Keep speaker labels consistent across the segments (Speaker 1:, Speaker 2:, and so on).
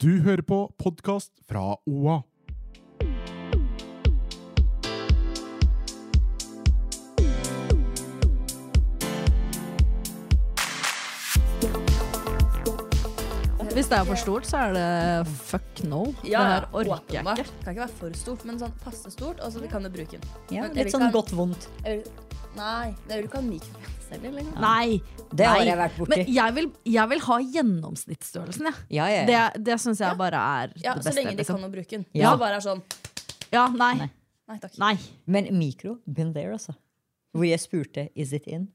Speaker 1: Du hører på podkast fra OA.
Speaker 2: Hvis det er for stort, så er det fuck no. det her orker jeg ikke.
Speaker 3: Det kan ikke være for stort, men sånn passe stort, og så kan du bruke den.
Speaker 4: Ja, litt sånn godt vondt.
Speaker 3: Nei, jeg vil ikke ha mikropenis heller lenger.
Speaker 2: Nei.
Speaker 4: Det har jeg vært borti.
Speaker 2: Men jeg vil, jeg vil ha gjennomsnittsstørrelsen, jeg.
Speaker 4: Ja, ja, ja.
Speaker 2: Det, det syns jeg bare er
Speaker 3: Ja,
Speaker 2: det
Speaker 3: Så lenge de
Speaker 2: liksom.
Speaker 3: kan å bruke den.
Speaker 4: Ja.
Speaker 3: Så bare er sånn
Speaker 2: Ja, nei.
Speaker 4: Nei.
Speaker 3: Nei takk.
Speaker 2: Nei.
Speaker 4: Men mikro, been there, altså. Hvor jeg spurte is it in?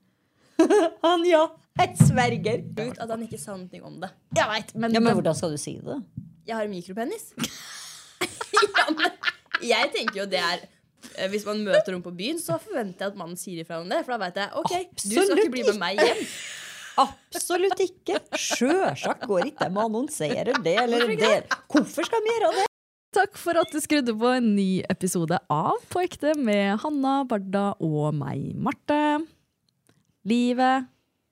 Speaker 4: Han ja! Jeg sverger.
Speaker 3: Ut at han ikke sa noe om det.
Speaker 2: Jeg vet, men,
Speaker 4: Ja, men
Speaker 2: det-
Speaker 4: hvordan skal du si det?
Speaker 3: Jeg har mikropenis. ja, men jeg tenker jo det er Hvis man møter noen på byen, så forventer jeg at mannen sier ifra om det. For da vet jeg ok, du skal ikke bli med meg hjem.
Speaker 4: Absolutt ikke. Sjølsagt går ikke det med å annonsere det eller det. Hvorfor skal vi gjøre det?
Speaker 2: Takk for at du skrudde på en ny episode av På ekte med Hanna, Barda og meg, Marte. Livet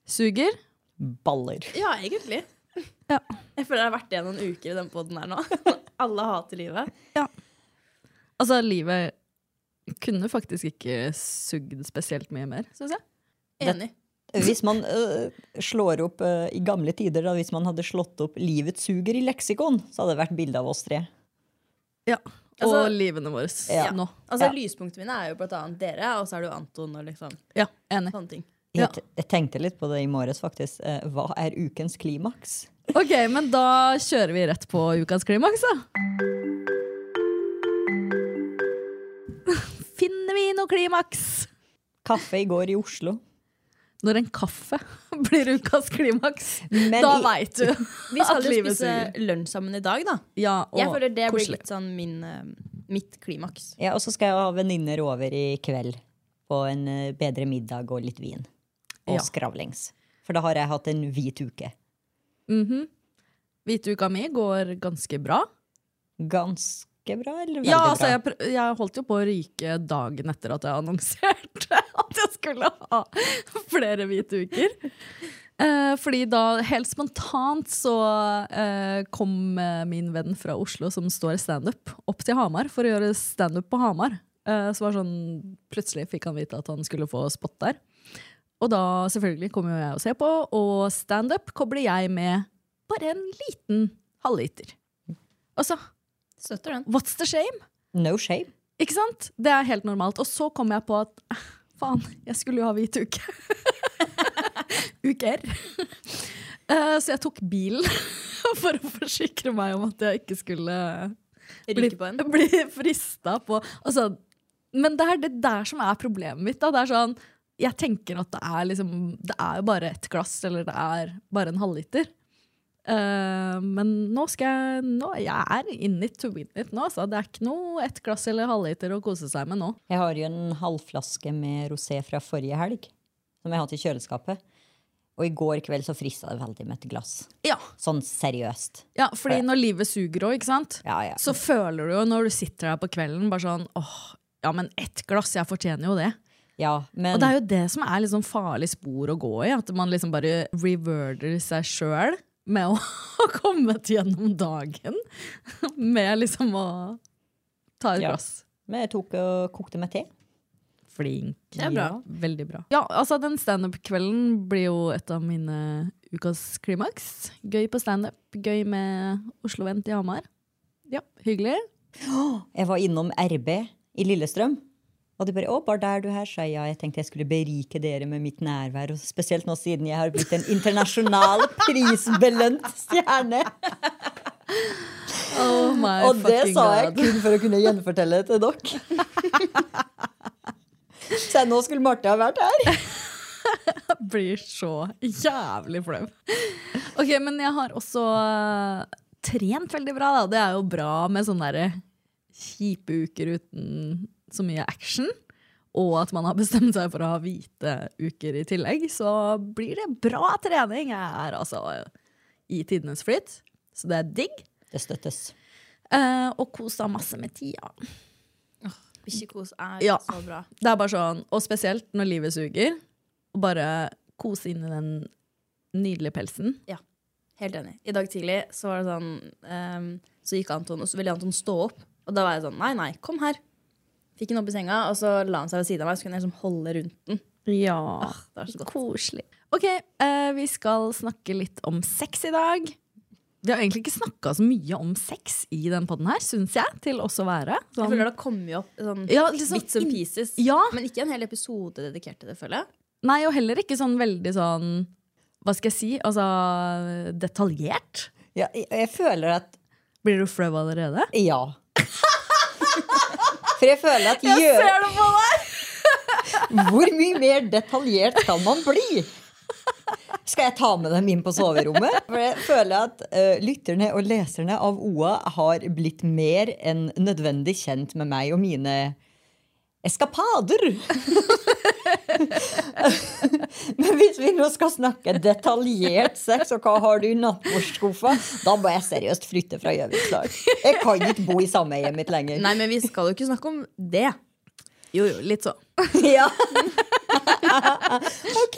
Speaker 2: suger.
Speaker 4: Baller.
Speaker 3: Ja, egentlig.
Speaker 2: Ja.
Speaker 3: Jeg føler jeg har vært det noen uker i den poden her nå. Alle hater livet. Ja.
Speaker 2: Altså, livet kunne faktisk ikke sugd spesielt mye mer, syns jeg.
Speaker 3: Enig.
Speaker 4: Hvis man øh, slår opp øh, i gamle tider, da, hvis man hadde slått opp 'Livet suger' i leksikon, så hadde det vært bilde av oss tre.
Speaker 2: Ja. Og
Speaker 3: Altså-
Speaker 2: livene våre
Speaker 4: Ja.
Speaker 2: nå.
Speaker 3: Altså,
Speaker 4: Ja.
Speaker 3: Lyspunktene mine er jo blant annet dere, og så er det jo Anton og liksom
Speaker 2: Ja, enig.
Speaker 3: sånne ting.
Speaker 2: Ja.
Speaker 4: Jeg, jeg tenkte litt på det i morges, faktisk. Eh, hva er ukens klimaks?
Speaker 2: Ok, men da kjører vi rett på ukas klimaks, da. Finner vi noe klimaks?
Speaker 4: Kaffe i går i Oslo.
Speaker 2: Når en kaffe blir ukas klimaks,
Speaker 4: Men
Speaker 2: da veit du
Speaker 3: Vi skal jo spise lunsj sammen i dag, da.
Speaker 2: Ja, og
Speaker 3: Jeg føler det blir litt sånn min, eh, mitt klimaks.
Speaker 4: Ja, og så skal jeg ha venninner over i kveld på en eh, bedre middag og litt vin. Og
Speaker 2: Ja.
Speaker 4: skravlings. For da har jeg hatt en hvit uke.
Speaker 2: Mhm. Hvituka mi går ganske bra.
Speaker 4: Ganske bra, eller veldig
Speaker 2: Ja,
Speaker 4: bra?
Speaker 2: altså, jeg, pr- jeg holdt jo på å ryke dagen etter at jeg annonserte at jeg skulle ha flere hvite uker. Eh, fordi da, helt spontant, så eh, kom eh, min venn fra Oslo som står standup, opp til Hamar for å gjøre standup på Hamar. Eh, så var sånn, Plutselig fikk han vite at han skulle få spot der. Og da selvfølgelig kommer jo jeg og ser på, og standup kobler jeg med bare en liten halvliter. Og så
Speaker 3: Støtter den.
Speaker 2: What's the shame?
Speaker 4: No shame.
Speaker 2: Ikke sant? Det er helt normalt. Og så kom jeg på at faen, jeg skulle jo ha hvit uke. Uker. Eh, så jeg tok bilen for å forsikre meg om at jeg ikke skulle bli, bli frista på altså, Men det er det der som er problemet mitt. Da. Det er sånn, jeg tenker at det er liksom Det er jo bare ett glass, eller det er bare en halvliter. Eh, men nå skal jeg nå, Jeg er in it to win it nå. så Det er ikke noe ett glass eller halvliter å kose seg med nå.
Speaker 4: Jeg har jo en halvflaske med rosé fra forrige helg, som jeg har hatt i kjøleskapet. Og i går kveld så frista det veldig med et glass.
Speaker 2: Ja,
Speaker 4: Sånn seriøst.
Speaker 2: ja fordi når livet suger òg, ikke sant,
Speaker 4: Ja, ja.
Speaker 2: så føler du jo når du sitter der på kvelden bare sånn åh, ja, men ett glass, jeg fortjener jo det.
Speaker 4: ja men
Speaker 2: Og det er jo det som er liksom farlig spor å gå i, at man liksom bare reverder seg sjøl med å ha kommet gjennom dagen med liksom å ta et
Speaker 4: Ja.
Speaker 2: glass.
Speaker 4: Men jeg tok og kokte med te.
Speaker 2: Flink.
Speaker 3: Det er bra.
Speaker 2: Ja, veldig bra. Ja, altså Den standup-kvelden blir jo et av mine ukas klimaks. Gøy på standup, gøy med Oslo Vent i Hamar. Ja, hyggelig.
Speaker 4: Jeg var innom RB i Lillestrøm. Og de bare 'Å, bare der du her', sa jeg. Ja, jeg tenkte jeg skulle berike dere med mitt nærvær. Og spesielt nå siden jeg har blitt en internasjonal prisbelønt stjerne.
Speaker 2: Oh my
Speaker 4: Og det sa jeg
Speaker 2: God.
Speaker 4: kun for å kunne gjenfortelle det til dere. Så nå skulle Marte ha vært her.
Speaker 2: blir så jævlig flau. Ok, men jeg har også eh, trent veldig bra. Da. Det er jo bra med sånne kjipe uker uten så mye action. Og at man har bestemt seg for å ha hvite uker i tillegg. Så blir det bra trening. Jeg er altså i tidenes flyt. Så det er digg.
Speaker 4: Det støttes.
Speaker 2: Eh, og kos deg masse med tida.
Speaker 3: Bikkjekos er
Speaker 2: Ja.
Speaker 3: så bra.
Speaker 2: Det er bare sånn, Og spesielt når livet suger. Og bare kose inn i den nydelige pelsen. Ja.
Speaker 3: Helt enig. I dag tidlig så var det sånn um, Så gikk Anton, og så ville Anton stå opp. Og da var jeg sånn nei, nei, kom her. Fikk den opp i senga, og så la han seg ved siden av meg. Så kunne jeg liksom holde rundt den.
Speaker 2: Ja,
Speaker 3: Det var så godt.
Speaker 2: koselig. Ok, eh, vi skal snakke litt om sex i dag. Vi har egentlig ikke snakka så mye om sex i den podden her, syns jeg. Til oss å være.
Speaker 3: Jeg
Speaker 2: Sånn,
Speaker 3: føler det har kommet opp sånn
Speaker 2: Ja, liksom
Speaker 3: bits and pieces.
Speaker 2: Ja.
Speaker 3: Men ikke en hel episode dedikert til det, føler jeg.
Speaker 2: nei, og heller ikke sånn veldig sånn Hva skal jeg si? Altså detaljert.
Speaker 4: Ja, jeg, jeg føler at
Speaker 2: Blir du flau allerede?
Speaker 4: Ja. For jeg føler at gjør,
Speaker 2: det på deg!
Speaker 4: Hvor mye mer detaljert kan man bli? Skal jeg ta med dem inn på soverommet? For jeg føler at uh, lytterne og leserne av OA har blitt mer enn nødvendig kjent med meg og mine eskapader. Men hvis vi nå skal snakke detaljert sex, og hva har du i nattbordskuffa, da må jeg seriøst flytte fra Gjøvikslag. Jeg kan ikke bo i sameiet mitt lenger.
Speaker 3: Nei, men vi skal jo ikke snakke om det.
Speaker 2: Jo, jo, litt så.
Speaker 4: Ja. ok!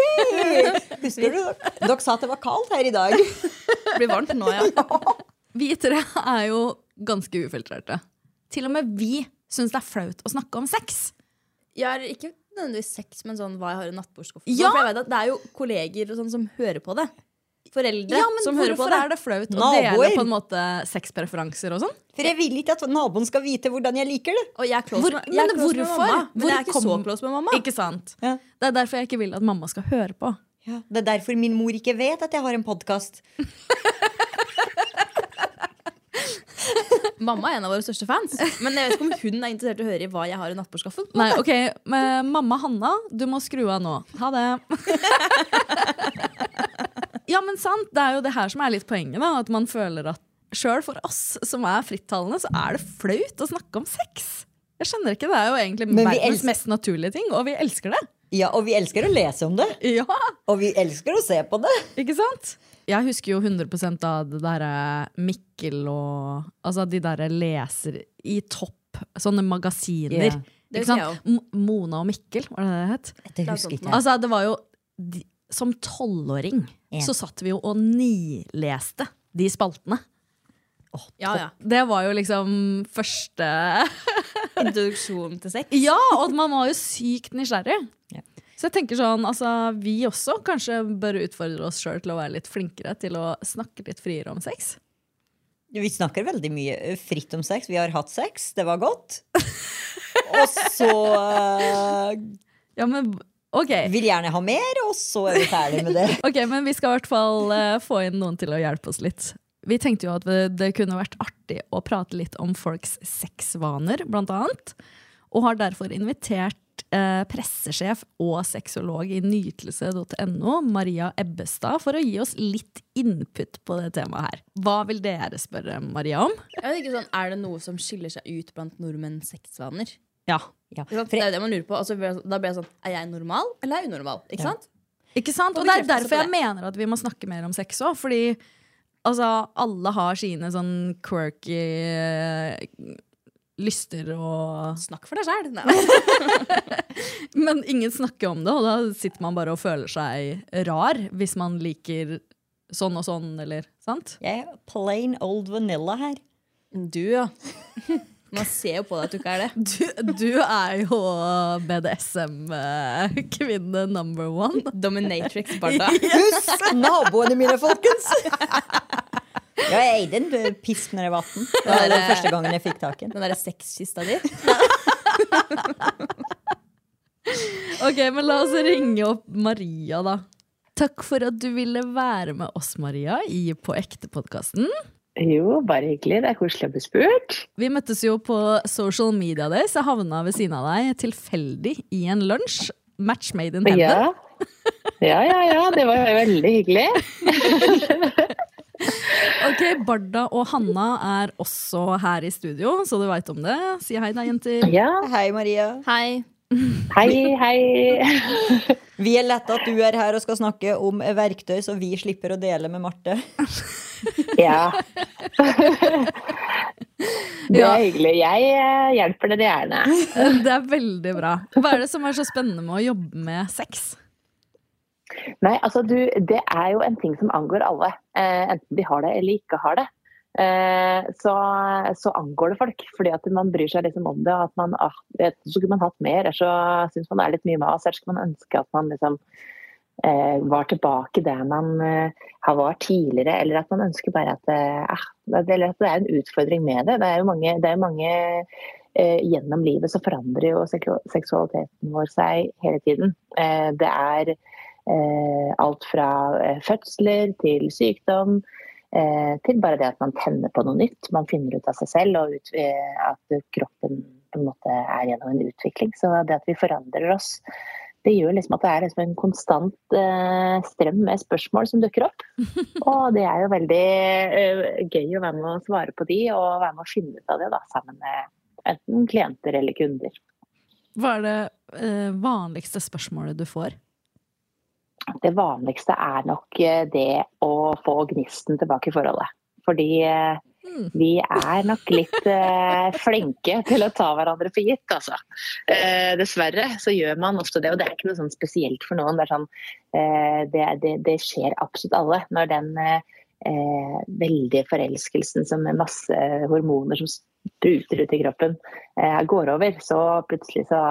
Speaker 4: Husker du? Dere sa at det var kaldt her i dag.
Speaker 3: Det blir varmt nå, ja.
Speaker 2: Vi tre er jo ganske ufiltrerte. Til og med vi syns det er flaut å snakke om sex.
Speaker 3: Jeg er ikke nødvendigvis sex, men sånn hva jeg har i nattbordskuffen.
Speaker 2: Ja!
Speaker 3: For jeg vet at Det er jo kolleger og sånn som hører på det. Foreldre
Speaker 2: Ja,
Speaker 3: som hører på
Speaker 2: hvorfor
Speaker 3: det.
Speaker 2: er det flaut å dele på en måte sexpreferanser og sånn?
Speaker 4: For jeg vil ikke at naboen skal vite hvordan jeg liker det.
Speaker 3: Og jeg er close,
Speaker 2: Hvor-
Speaker 3: med, jeg er
Speaker 2: men
Speaker 3: close med
Speaker 2: hvorfor?
Speaker 3: mamma. Men jeg er ikke så close med mamma.
Speaker 2: Ikke sant?
Speaker 4: Ja.
Speaker 2: Det er derfor jeg ikke vil at mamma skal høre på.
Speaker 4: Ja, det er derfor min mor ikke vet at jeg har en podkast.
Speaker 3: Mamma er en av våre største fans. Men jeg vet ikke om hun er interessert i å høre i hva jeg har i nattbordskaffen.
Speaker 2: Nei, ok, men Mamma Hanna, du må skru av nå. Ha det. ja, men sant. Det er jo det her som er litt poenget. da At man føler at sjøl for oss som er frittalende, så er det flaut å snakke om sex. Jeg skjønner ikke, Det er jo egentlig verdens mest naturlige ting, og vi elsker det.
Speaker 4: Ja, Og vi elsker å lese om det.
Speaker 2: Ja,
Speaker 4: Og vi elsker å se på det.
Speaker 2: ikke sant? Jeg husker jo 100 av det derre Mikkel og Altså de derre leser i topp, sånne magasiner.
Speaker 3: Yeah.
Speaker 2: Ikke sant? Mona og Mikkel, var det det det het?
Speaker 4: Det
Speaker 3: er
Speaker 4: husker ikke jeg.
Speaker 2: Altså, det var jo de, Som tolvåring
Speaker 4: yeah.
Speaker 2: så satt vi jo og nileste de spaltene.
Speaker 3: Ja, ja.
Speaker 2: Det var jo liksom første
Speaker 3: Introduksjon til sex.
Speaker 2: Ja, og man var jo sykt nysgjerrig.
Speaker 4: Ja.
Speaker 2: Så jeg tenker sånn, altså vi også kanskje bør utfordre oss sjøl til å være litt flinkere til å snakke litt friere om sex.
Speaker 4: Vi snakker veldig mye eh, fritt om sex. Vi har hatt sex, det var godt. Og så uh,
Speaker 2: Ja, men ok.
Speaker 4: vil gjerne ha mer, og så er vi ferdig med det.
Speaker 2: Ok, men vi skal i hvert fall uh, få inn noen til å hjelpe oss litt. Vi tenkte jo at det, det kunne vært artig å prate litt om folks sexvaner, blant annet. Og har derfor invitert eh, pressesjef og sexolog i nytelse.no, Maria Ebbestad, for å gi oss litt input på det temaet her. Hva vil dere spørre Maria om?
Speaker 3: Jeg vet ikke sånn, Er det noe som skiller seg ut blant nordmenns sexvaner?
Speaker 2: Ja.
Speaker 4: Ja.
Speaker 3: Det er jo det man lurer på. Altså, da blir jeg sånn, Er jeg normal, eller er jeg unormal? Ikke
Speaker 4: Ja.
Speaker 3: sant?
Speaker 2: Ikke sant?
Speaker 3: Og
Speaker 2: Og det er derfor jeg mener at vi må snakke mer om sex òg. Fordi altså, alle har sine sånn quirky lyster og
Speaker 3: Snakk for deg sjæl.
Speaker 2: Men ingen snakker om det, og da sitter man bare og føler seg rar hvis man liker sånn og sånn, eller sant?
Speaker 4: Jeg er plain old vanilla her.
Speaker 3: Du, ja. Man ser jo på deg at du ikke er det.
Speaker 2: Du, du er jo BDSM-kvinne number one.
Speaker 3: Dominatrix Barda.
Speaker 4: Husk naboene mine, folkens! Ja, jeg eide en pisk når jeg var 18. Det var den første gangen jeg fikk tak i den.
Speaker 3: Den derre sexkista di.
Speaker 2: Ok, men la oss ringe opp Maria, da. Takk for at du ville være med oss, Maria, i På ekte-podkasten.
Speaker 5: Jo, bare hyggelig. Det er koselig å bli spurt.
Speaker 2: Vi møttes jo på social media deres. Jeg havna ved siden av deg tilfeldig i en lunsj. Match made in heaven.
Speaker 5: Ja. ja, ja, ja. Det var veldig hyggelig.
Speaker 2: Ok, Barda og Hanna er også her i studio, så du veit om det. Si hei da, jenter.
Speaker 5: Ja.
Speaker 4: Hei, Maria.
Speaker 3: Hei.
Speaker 5: Hei, hei.
Speaker 4: Vi er lette at du er her og skal snakke om verktøy, så vi slipper å dele med Marte.
Speaker 5: Ja. Det er hyggelig. Jeg eh, hjelper dere gjerne.
Speaker 2: Det er veldig bra. Hva er det som er så spennende med å jobbe med sex?
Speaker 5: Nei, altså du, det er jo en ting som angår alle. Eh, enten de har det eller ikke har det. Eh, så, så angår det folk. Fordi at man bryr seg liksom om det. og At man, ah, vet, så skulle man hatt mer. Eller så syns man det er litt mye mas. Eller skulle man ønske at man liksom eh, var tilbake der man eh, har vært tidligere. Eller at man ønsker bare at, eh, ah, at det er en utfordring med det. Det er jo mange, det er mange eh, Gjennom livet så forandrer jo seksualiteten vår seg hele tiden. Det er alt fra eh, fødsler til sykdom, eh, til bare det at man tenner på noe nytt. Man finner ut av seg selv og ut, eh, at kroppen på en måte er gjennom en utvikling. Så det at vi forandrer oss, det gjør liksom at det er liksom en konstant eh, strøm med spørsmål som dukker opp. Og det er jo veldig eh, gøy å være med å svare på de, og være med å finne ut av det da, sammen med enten klienter eller kunder.
Speaker 2: Hva er det eh, vanligste spørsmålet du får?
Speaker 5: Det vanligste er nok eh, det å få gnisten tilbake i forholdet. Fordi eh, vi er nok litt eh, flinke til å ta hverandre for gitt, altså. Dessverre så gjør man ofte det, og det er ikke noe sånn spesielt for noen. Det, er sånn, det, det, det skjer absolutt alle. Når den eh, veldige forelskelsen som med masse hormoner som spruter ut i kroppen, eh, går over, så plutselig så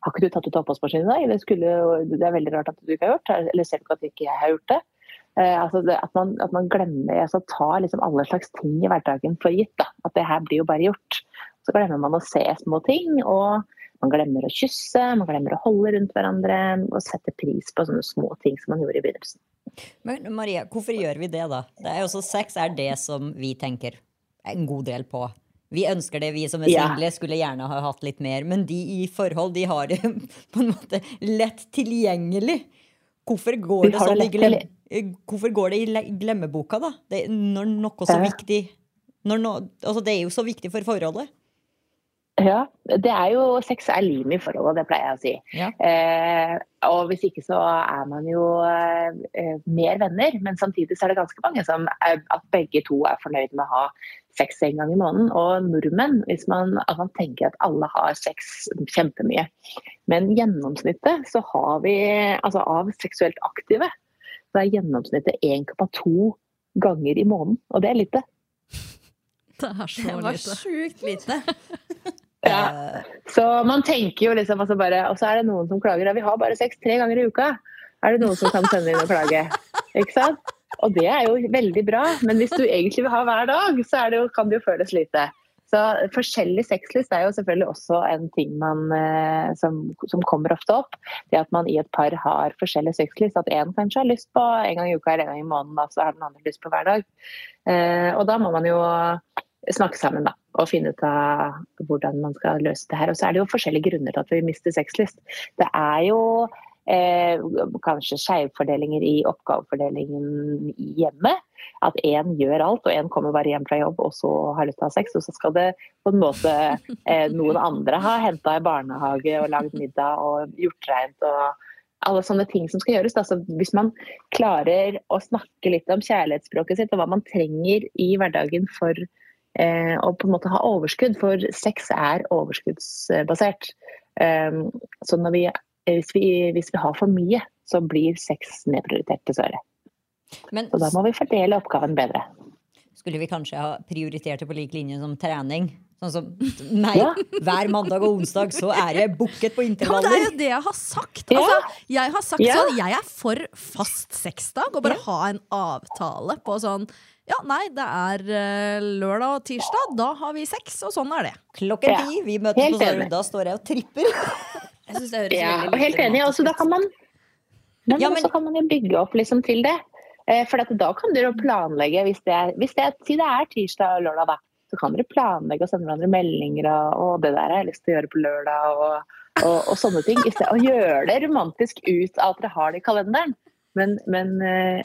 Speaker 5: har ikke du tatt ut oppvaskmaskinen i dag? Det, er veldig rart at du ikke har gjort det. Eller ser du ikke at ikke jeg har gjort det? Eh, altså det at, man, at man glemmer, altså tar liksom alle slags ting i hverdagen for gitt. Da. At det her blir jo bare gjort. Så glemmer man å se små ting, og man glemmer å kysse, man glemmer å holde rundt hverandre og sette pris på sånne små ting som man gjorde i begynnelsen.
Speaker 4: Men Maria, hvorfor gjør vi det, da? Det er jo også Sex er det som vi tenker en god del på. Vi ønsker det, vi som er single, skulle gjerne ha hatt litt mer. Men de i forhold, de har det på en måte lett tilgjengelig. Hvorfor går det sånn glem, Hvorfor går det i glemmeboka, da? Det, når noe så viktig når no, altså Det er jo så viktig for forholdet.
Speaker 5: Ja, det er jo Sex er lim i forholdet, det pleier jeg å si.
Speaker 4: Ja.
Speaker 5: Eh, og hvis ikke så er man jo eh, mer venner, men samtidig så er det ganske mange som er, at begge to er fornøyd med å ha sex en gang i måneden. Og nordmenn, hvis man, at man tenker at alle har sex kjempemye. Men gjennomsnittet så har vi, altså av seksuelt aktive, så er gjennomsnittet 1,2 ganger i måneden. Og det er lite.
Speaker 2: Det er så
Speaker 3: Det var sjukt lite.
Speaker 5: Ja. Så man tenker jo liksom altså bare Og så er det noen som klager. Ja, vi har bare sex tre ganger i uka. Er det noen som kan sende inn og klage? Ikke sant? Og det er jo veldig bra, men hvis du egentlig vil ha hver dag, så det jo, kan det jo føles lite. Så forskjellig sexlyst er jo selvfølgelig også en ting man, eh, som, som kommer ofte opp. Det at man i et par har forskjellig sexlyst. At én kanskje har lyst på en gang i uka eller en gang i måneden, og så har den andre lyst på hver dag. Eh, og da må man jo snakke sammen da, og finne ut av hvordan man skal løse det her. Og så er det jo forskjellige grunner til at vi mister sexlyst. Det er jo eh, kanskje skjevfordelinger i oppgavefordelingen i hjemmet. At én gjør alt, og én kommer bare hjem fra jobb og så har lyst til å ha sex. Og så skal det på en måte eh, noen andre ha henta i barnehage og lagd middag og gjort reint og alle sånne ting som skal gjøres. Altså, hvis man klarer å snakke litt om kjærlighetsspråket sitt og hva man trenger i hverdagen for eh, å på en måte ha overskudd, for sex er overskuddsbasert. Um, så når vi, hvis, vi, hvis vi har for mye, så blir sex nedprioritert, dessverre.
Speaker 4: Men
Speaker 5: Så da må vi fordele oppgaven bedre.
Speaker 4: skulle vi kanskje ha prioritert det på lik linje som trening? Sånn som meg.
Speaker 5: Ja.
Speaker 4: Hver mandag og onsdag så er jeg booket på
Speaker 2: Ja, det er jo det jeg har sagt. Altså, jeg har sagt
Speaker 5: Ja.
Speaker 2: sånn, jeg er for fast sexdag, og bare ha en avtale på sånn Ja, nei, det er eh, lørdag og tirsdag, da har vi sex, og sånn er det.
Speaker 4: Klokken
Speaker 5: Ja.
Speaker 4: ti, vi møtes
Speaker 5: Helt
Speaker 4: på Sorry. Da står jeg og tripper.
Speaker 3: Jeg synes det høres
Speaker 5: Ja,
Speaker 3: veldig
Speaker 5: og helt enig. Også, da kan man, men
Speaker 4: Ja, men-
Speaker 5: så kan man jo bygge opp liksom til det. Eh, For at da kan dere planlegge, hvis det er, hvis det er, si det er tirsdag og lørdag, da, så kan dere planlegge og sende hverandre meldinger og, og det der har jeg lyst til å gjøre på lørdag og, og, og sånne ting. I stedet, og gjøre det romantisk ut av at dere har det i kalenderen. Men, men eh,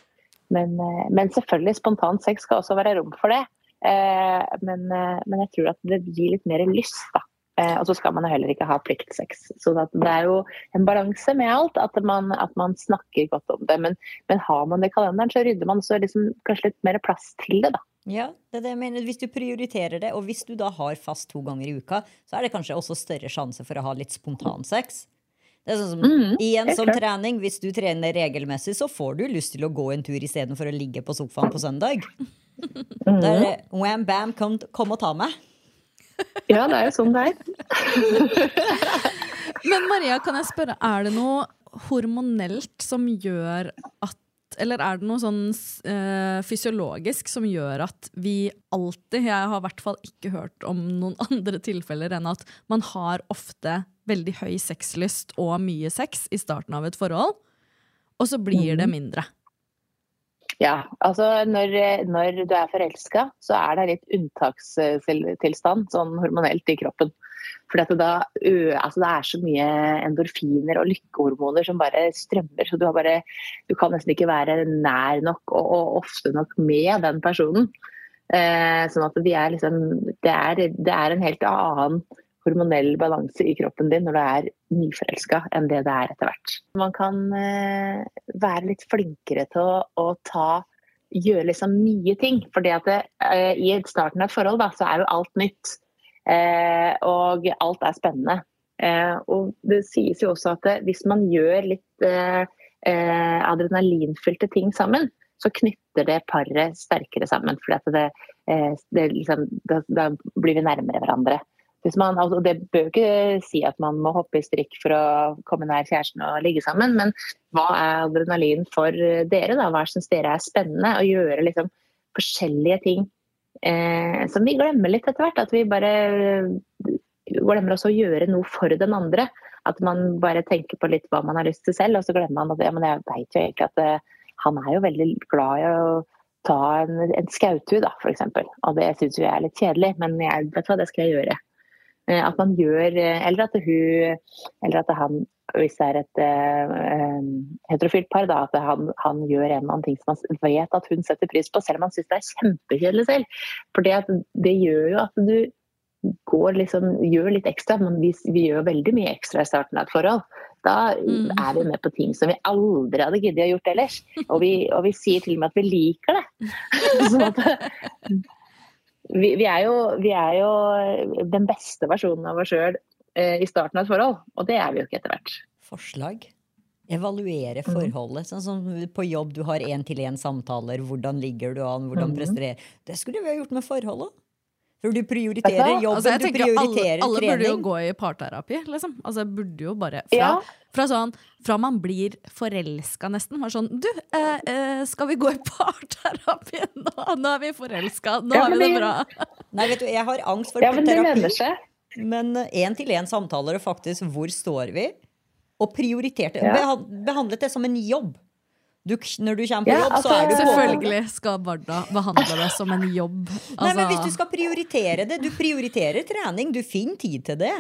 Speaker 5: men, eh, men selvfølgelig, spontan sex skal også være rom for det. Eh, men, eh, men jeg tror at det gir litt mer lyst, da. Og så skal man heller ikke ha pliktsex. Så det er jo en balanse med alt, at man, at man snakker godt om det. Men, men har man det i kalenderen, så rydder man så liksom kanskje litt mer plass til det, da.
Speaker 4: Ja, det er det jeg mener. Hvis du prioriterer det, og hvis du da har fast to ganger i uka, så er det kanskje også større sjanse for å ha litt spontansex. Det er sånn som,
Speaker 5: Mm,
Speaker 4: Igjen som
Speaker 5: klart.
Speaker 4: trening. Hvis du trener regelmessig, så får du lyst til å gå en tur istedenfor å ligge på sofaen på søndag.
Speaker 5: Mm.
Speaker 4: Da er det wham bam, kom, kom og ta meg.
Speaker 5: Ja, det er jo sånn det er.
Speaker 2: Men Maria, kan jeg spørre, er det noe hormonelt som gjør at eller er det noe sånn uh, fysiologisk som gjør at vi alltid Jeg har i hvert fall ikke hørt om noen andre tilfeller enn at man har ofte veldig høy sexlyst og mye sex i starten av et forhold, og så blir det mindre.
Speaker 5: Ja, altså når, når du er forelska, så er det litt unntakstilstand sånn hormonelt i kroppen. Fordi det, da, altså det er så mye endorfiner og lykkehormoner som bare strømmer. Så du, bare, du kan nesten ikke være nær nok og, og ofte nok med den personen. Eh, sånn at de er liksom, det, er, det er en helt annen hormonell balanse i kroppen din når du er nyforelska enn det det er etter hvert. Man kan eh, være litt flinkere til å, å ta gjøre liksom mye ting. For eh, i starten av et forhold da, så er jo alt nytt. Eh, og alt er spennende. Eh, og det sies jo også at det, hvis man gjør litt eh, eh, adrenalinfylte ting sammen, så knytter det paret sterkere sammen. At det, eh, det liksom, da, da blir vi nærmere hverandre. Man, altså, det bør ikke si at man må hoppe i strikk for å komme nær kjæresten og ligge sammen, men hva er adrenalin for dere? da? Hva syns dere er spennende? Å gjøre liksom, forskjellige ting eh, som vi glemmer litt etter hvert. At vi bare glemmer også å gjøre noe for den andre. At man bare tenker på litt hva man har lyst til selv, og så glemmer man at ja, men jeg vet jo egentlig at eh, han er jo veldig glad i å ta en, en skautu, da, f.eks. Og det syns jeg er litt kjedelig, men jeg, vet hva, det skal jeg gjøre. Eh, At man gjør eh, Eller at hun Eller at han, hvis det er et uh, heterofilt par, da, at han, han gjør en eller annen ting som han vet at hun setter pris på, selv om han syns det er kjempekjedelig selv. For det, det gjør jo at du går liksom, gjør litt ekstra. Men vi, vi gjør veldig mye ekstra i starten av et forhold. Da
Speaker 2: Mm.
Speaker 5: er vi med på ting som vi aldri hadde giddet å gjort ellers. Og vi, og vi sier til og med at vi liker det. sånn at vi, vi, er jo, vi er jo den beste versjonen av oss sjøl eh, i starten av et forhold, og det er vi jo ikke etter hvert.
Speaker 4: Forslag. Evaluere
Speaker 5: Mhm.
Speaker 4: forholdet. Sånn som på jobb, du har én-til-én-samtaler. Hvordan ligger du an? Hvordan
Speaker 5: Mhm.
Speaker 4: presterer Det skulle vi ha gjort med forholdet. For du prioriterer jobben,
Speaker 2: Altså, jeg
Speaker 4: du
Speaker 2: prioriterer alle,
Speaker 4: prioriterer
Speaker 2: alle burde jo gå i parterapi, liksom. Altså, jeg burde jo bare Fra,
Speaker 5: Ja.
Speaker 2: fra sånn Fra man blir forelska, nesten. Var sånn Du, eh, eh, skal vi gå i parterapi nå? Nå er vi forelska. Nå
Speaker 5: Ja,
Speaker 2: har vi det
Speaker 5: det-
Speaker 2: bra.
Speaker 4: Nei, vet du, jeg har angst for
Speaker 5: Ja, men det
Speaker 4: terapi.
Speaker 5: lønner seg.
Speaker 4: Men én-til-én-samtaler og faktisk hvor står vi? Og prioriterte.
Speaker 5: Ja.
Speaker 4: Behandlet det som en jobb. Du, når du kommer på
Speaker 5: Ja,
Speaker 4: jobb, så
Speaker 5: altså,
Speaker 4: er du på.
Speaker 2: Selvfølgelig skal Barda behandle det som en jobb.
Speaker 4: Nei, men
Speaker 2: Altså-
Speaker 4: hvis du skal prioritere det, du prioriterer trening, du finner tid til det.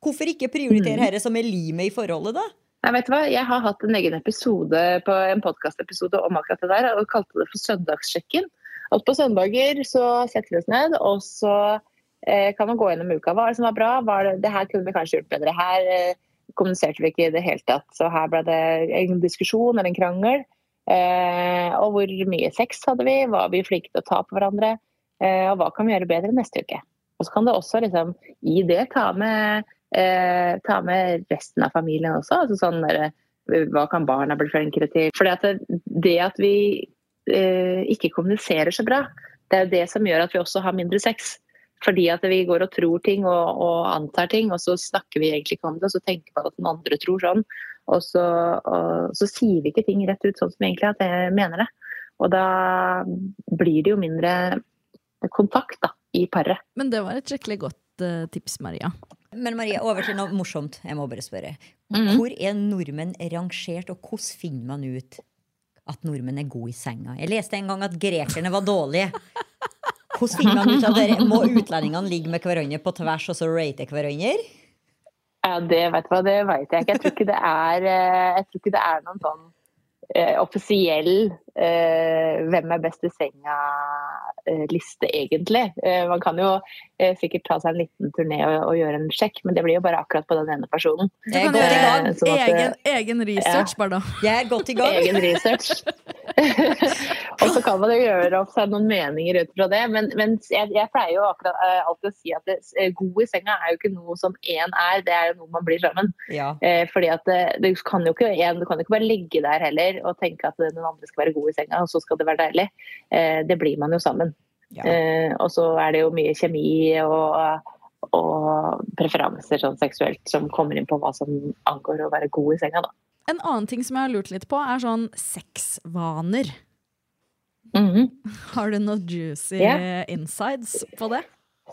Speaker 4: Hvorfor ikke prioritere
Speaker 5: Mm.
Speaker 4: dette som er limet i forholdet, da?
Speaker 5: Nei, vet du hva? Jeg har hatt en egen episode på en podkastepisode om akkurat det der, og kalte det for Søndagssjekken. At på søndager så setter vi oss ned, og så eh, kan man gå gjennom uka. Hva er det som var bra? Var det, det her kunne vi kanskje gjort bedre. Her eh, kommuniserte vi ikke i det hele tatt. Så her ble det en diskusjon eller en krangel. Eh, og hvor mye sex hadde vi? Var vi flinke til å ta på hverandre? Eh, og hva kan vi gjøre bedre neste uke? Og så kan det også liksom, i det ta med, eh, ta med resten av familien også. Altså sånn der, hva kan barna bli flinkere til? For det, det at vi eh, ikke kommuniserer så bra, det er jo det som gjør at vi også har mindre sex. Fordi at vi går og tror ting og, og antar ting, og så snakker vi egentlig ikke om det, og så tenker vi at den andre tror sånn. Og så, og så sier vi ikke ting rett ut sånn som egentlig at jeg mener det. Og da blir det jo mindre kontakt da, i paret.
Speaker 2: Men det var et skikkelig godt uh, tips, Maria.
Speaker 4: Men Maria, over til noe morsomt. Jeg må bare spørre.
Speaker 5: Mhm.
Speaker 4: Hvor er nordmenn rangert, og hvordan finner man ut at nordmenn er gode i senga? Jeg leste en gang at grekerne var dårlige. Hvordan finner man ut av det? Må utlendingene ligge med hverandre på tvers og så rate hverandre?
Speaker 5: Ja, det vet du hva, det vet jeg ikke. Jeg tror ikke det er, eh, jeg tror ikke det er noen sånn eh, offisiell eh, 'hvem er best i senga'-liste, egentlig. Eh, man kan jo eh, sikkert ta seg en liten turné og, og gjøre en sjekk, men det blir jo bare akkurat på den ene personen.
Speaker 2: Du
Speaker 4: Jeg er
Speaker 2: kan
Speaker 4: godt i gang.
Speaker 5: sånn at,
Speaker 2: egen, egen research, bare da.
Speaker 4: Jeg er godt i gang.
Speaker 5: egen research. og så kan man jo gjøre opp seg noen meninger ut fra det. Men, men jeg, jeg pleier jo akkurat uh, alltid å si at det, eh, god i senga er jo ikke noe som én er, det er jo noe man blir sammen.
Speaker 4: Ja.
Speaker 5: Uh, fordi at det, du, kan jo ikke, en, du kan jo ikke bare ligge der heller og tenke at den andre skal være god i senga, og så skal det være deilig. Uh, det blir man jo sammen.
Speaker 4: Ja.
Speaker 5: Og så er det jo mye kjemi og, og preferanser sånn seksuelt som kommer inn på hva som angår å være god i senga. Da.
Speaker 2: En annen ting som jeg har lurt litt på, er sånn sexvaner.
Speaker 5: Mhm.
Speaker 2: Har du noe juicy
Speaker 5: yeah.
Speaker 2: insides på det?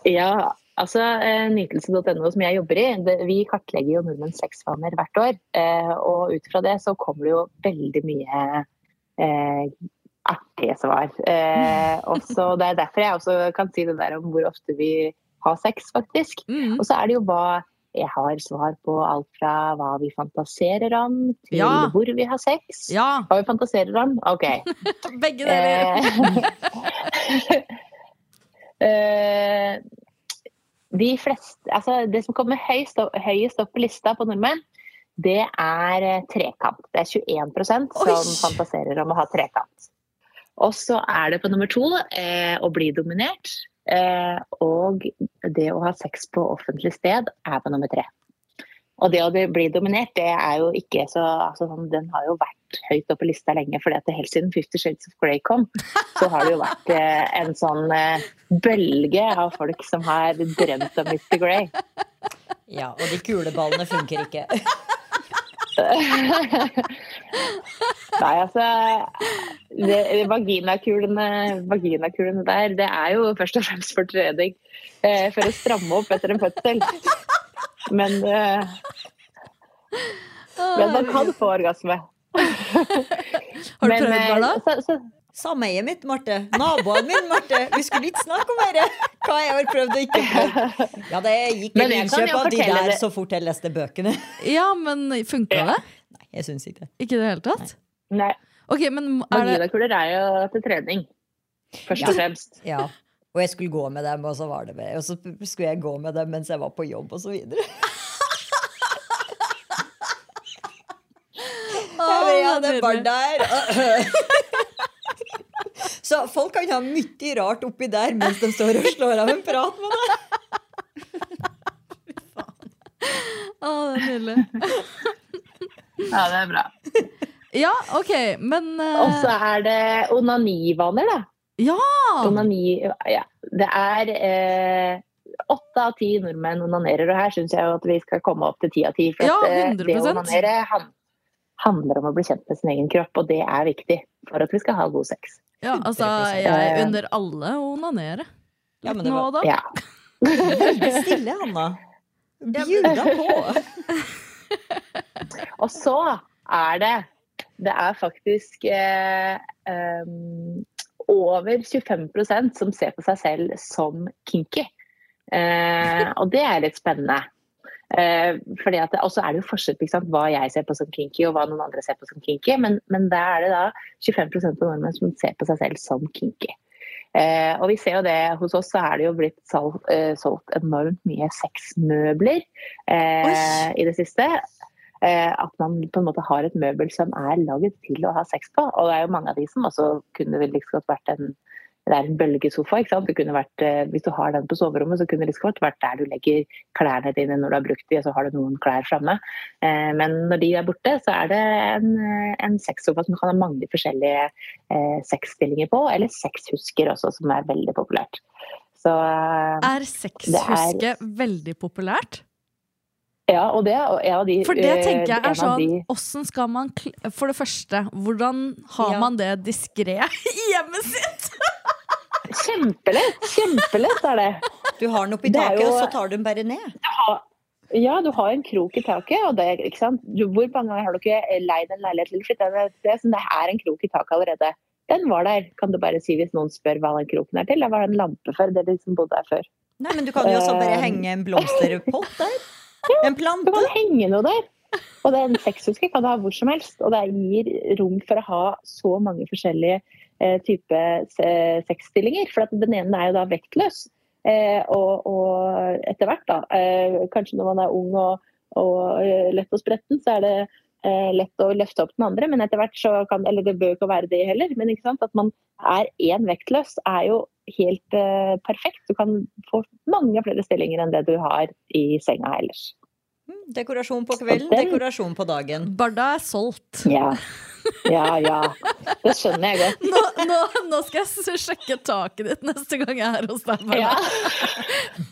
Speaker 5: Ja, altså eh, Nytelse.no som jeg jobber i, det, vi kartlegger jo nordmenns sexvaner hvert år. Eh, og ut fra det så kommer det jo veldig mye eh, artige svar. Eh, også, Det er derfor jeg også kan si det der om hvor ofte vi har sex, faktisk.
Speaker 2: Mm.
Speaker 5: Og så er det jo hva jeg har svar på alt fra hva vi fantaserer om, til
Speaker 2: Ja.
Speaker 5: hvor vi har sex.
Speaker 2: Ja,
Speaker 5: Hva vi fantaserer om? OK.
Speaker 2: begge deler.
Speaker 5: Eh, eh, de fleste, altså det som kommer høyest høyest opp på lista på nordmenn, det er eh, trekant. Det er 21% som
Speaker 2: Oi.
Speaker 5: fantaserer om å ha trekant. Og så er det på nummer to eh, å bli dominert. Eh, og det å ha sex på offentlig sted er på nummer tre. Og det å bli dominert, det er jo ikke så altså, sånn, Den har jo vært høyt oppe på lista lenge, for helt siden Fifty Shades of Grey kom, så har det jo vært eh, en sånn eh, bølge av folk som har drømt om Mr. Grey.
Speaker 4: ja, og de kuleballene funker ikke.
Speaker 5: Nei, altså det, Vaginakulene vaginakulene der, det er jo først og fremst for trening. Eh, for å stramme opp etter en fødsel. Men, eh, men man kan få orgasme.
Speaker 2: Har du prøvd,
Speaker 5: eh,
Speaker 2: Barda?
Speaker 4: Sameiet mitt, Marte. Naboen min, Marte. Vi skulle ikke snakke om dette. Hva jeg har prøvd å ikke prøve. Ja, det gikk en innkjøp av de der
Speaker 5: det.
Speaker 4: så fort jeg leste bøkene.
Speaker 2: Ja, men funka det?
Speaker 4: Nei, jeg syns ikke det.
Speaker 2: Ikke i det hele tatt?
Speaker 5: nei,
Speaker 2: Ok, men er det
Speaker 5: vaginakuler er jo til trening. Først
Speaker 4: Ja.
Speaker 5: og fremst.
Speaker 4: Ja. Og jeg skulle gå med dem, og så var det med. Og så skulle jeg gå med dem mens jeg var på jobb, og så videre. Jeg ja, det var der. Så folk kan ha mye rart oppi der mens de står og slår av en prat med deg.
Speaker 2: Å, det er nydelig.
Speaker 5: Ja, det er bra.
Speaker 2: Ja, OK, men uh...
Speaker 5: Og så er det onanivaner, da.
Speaker 2: Ja!
Speaker 5: Onani, ja. Det er eh, åtte av ti nordmenn onanerer, og her syns jeg jo at vi skal komme opp til ti av ti. For
Speaker 2: Ja,
Speaker 5: at, eh, det å onanere han, handler om å bli kjent med sin egen kropp, og det er viktig for at vi skal ha god sex.
Speaker 2: Ja altså,
Speaker 4: 100%.
Speaker 2: jeg unner alle å onanere.
Speaker 4: Ja, men det var-
Speaker 2: Nå, da.
Speaker 5: Ja.
Speaker 4: Veldig stille, Hanna. Bjuda på.
Speaker 5: Og så er det Det er faktisk eh, um, over 25% som ser på seg selv som kinky. Eh, og det er litt spennende. Eh, fordi at Og så er det jo forskjell på hva jeg ser på som kinky, og hva noen andre ser på som kinky. Men, men der er det da 25% av nordmenn som ser på seg selv som kinky. Eh, og vi ser jo det, Hos oss så er det jo blitt solgt, eh, solgt enormt mye sexmøbler eh, i det siste. Eh, at man på en måte har et møbel som er laget til å ha sex på. Og det er jo mange av de som også kunne vel liksom vært en det er en bølgesofa. ikke sant? Det kunne vært, eh, hvis du har den på soverommet, så kunne det liksom vært der du legger klærne dine når du har brukt de, og så har du noen klær framme. Eh, men når de er borte, så er det en, eh, en sexsofa som kan ha mange forskjellige sexstillinger på, eller sexhusker også, som er veldig populært. Så
Speaker 2: Er sexhuske veldig populært?
Speaker 5: ja, og det er en av de
Speaker 2: For det tenker jeg er sånn
Speaker 5: de-
Speaker 2: Åssen skal man For det første, hvordan har
Speaker 4: Ja.
Speaker 2: man det diskré i hjemmet sitt?
Speaker 5: Kjempelett! Kjempelett er det.
Speaker 4: Du har den oppi
Speaker 5: Det er
Speaker 4: taket,
Speaker 5: jo-
Speaker 4: og så tar du den bare ned.
Speaker 5: Ja, du har en krok i taket. og det, ikke sant? Du, hvor mange ganger har du ikke leid en leilighet til? flyttet inn et sted som det er en krok i taket allerede? Den var der, kan du bare si hvis noen spør hva den kroken er til. Det var en lampe før, det de som bodde der før.
Speaker 4: Nei, men du kan jo også bare
Speaker 5: Eh.
Speaker 4: henge en blomsterpott der. En plante.
Speaker 5: Du kan henge noe der. Og den sexhuske kan du ha hvor som helst, og det gir rom for å ha så mange forskjellige eh, typer sexstillinger. For at den ene er jo da vektløs. Eh, og, og etter hvert, da, eh, kanskje når man er ung og, og eh, lett og spretten, så er det eh, lett å løfte opp den andre. Men etter hvert så kan Eller det bør ikke være det heller, men at man er én vektløs er jo helt eh, perfekt. Du kan få mange flere stillinger enn det du har i senga ellers.
Speaker 4: Dekorasjon på kvelden,
Speaker 5: den-
Speaker 4: dekorasjon på dagen.
Speaker 2: Barda er solgt.
Speaker 5: Ja. Ja, ja. Det skjønner jeg godt.
Speaker 2: Nå, nå, nå skal jeg sjekke taket ditt neste gang jeg er hos deg. Barda.
Speaker 5: Ja.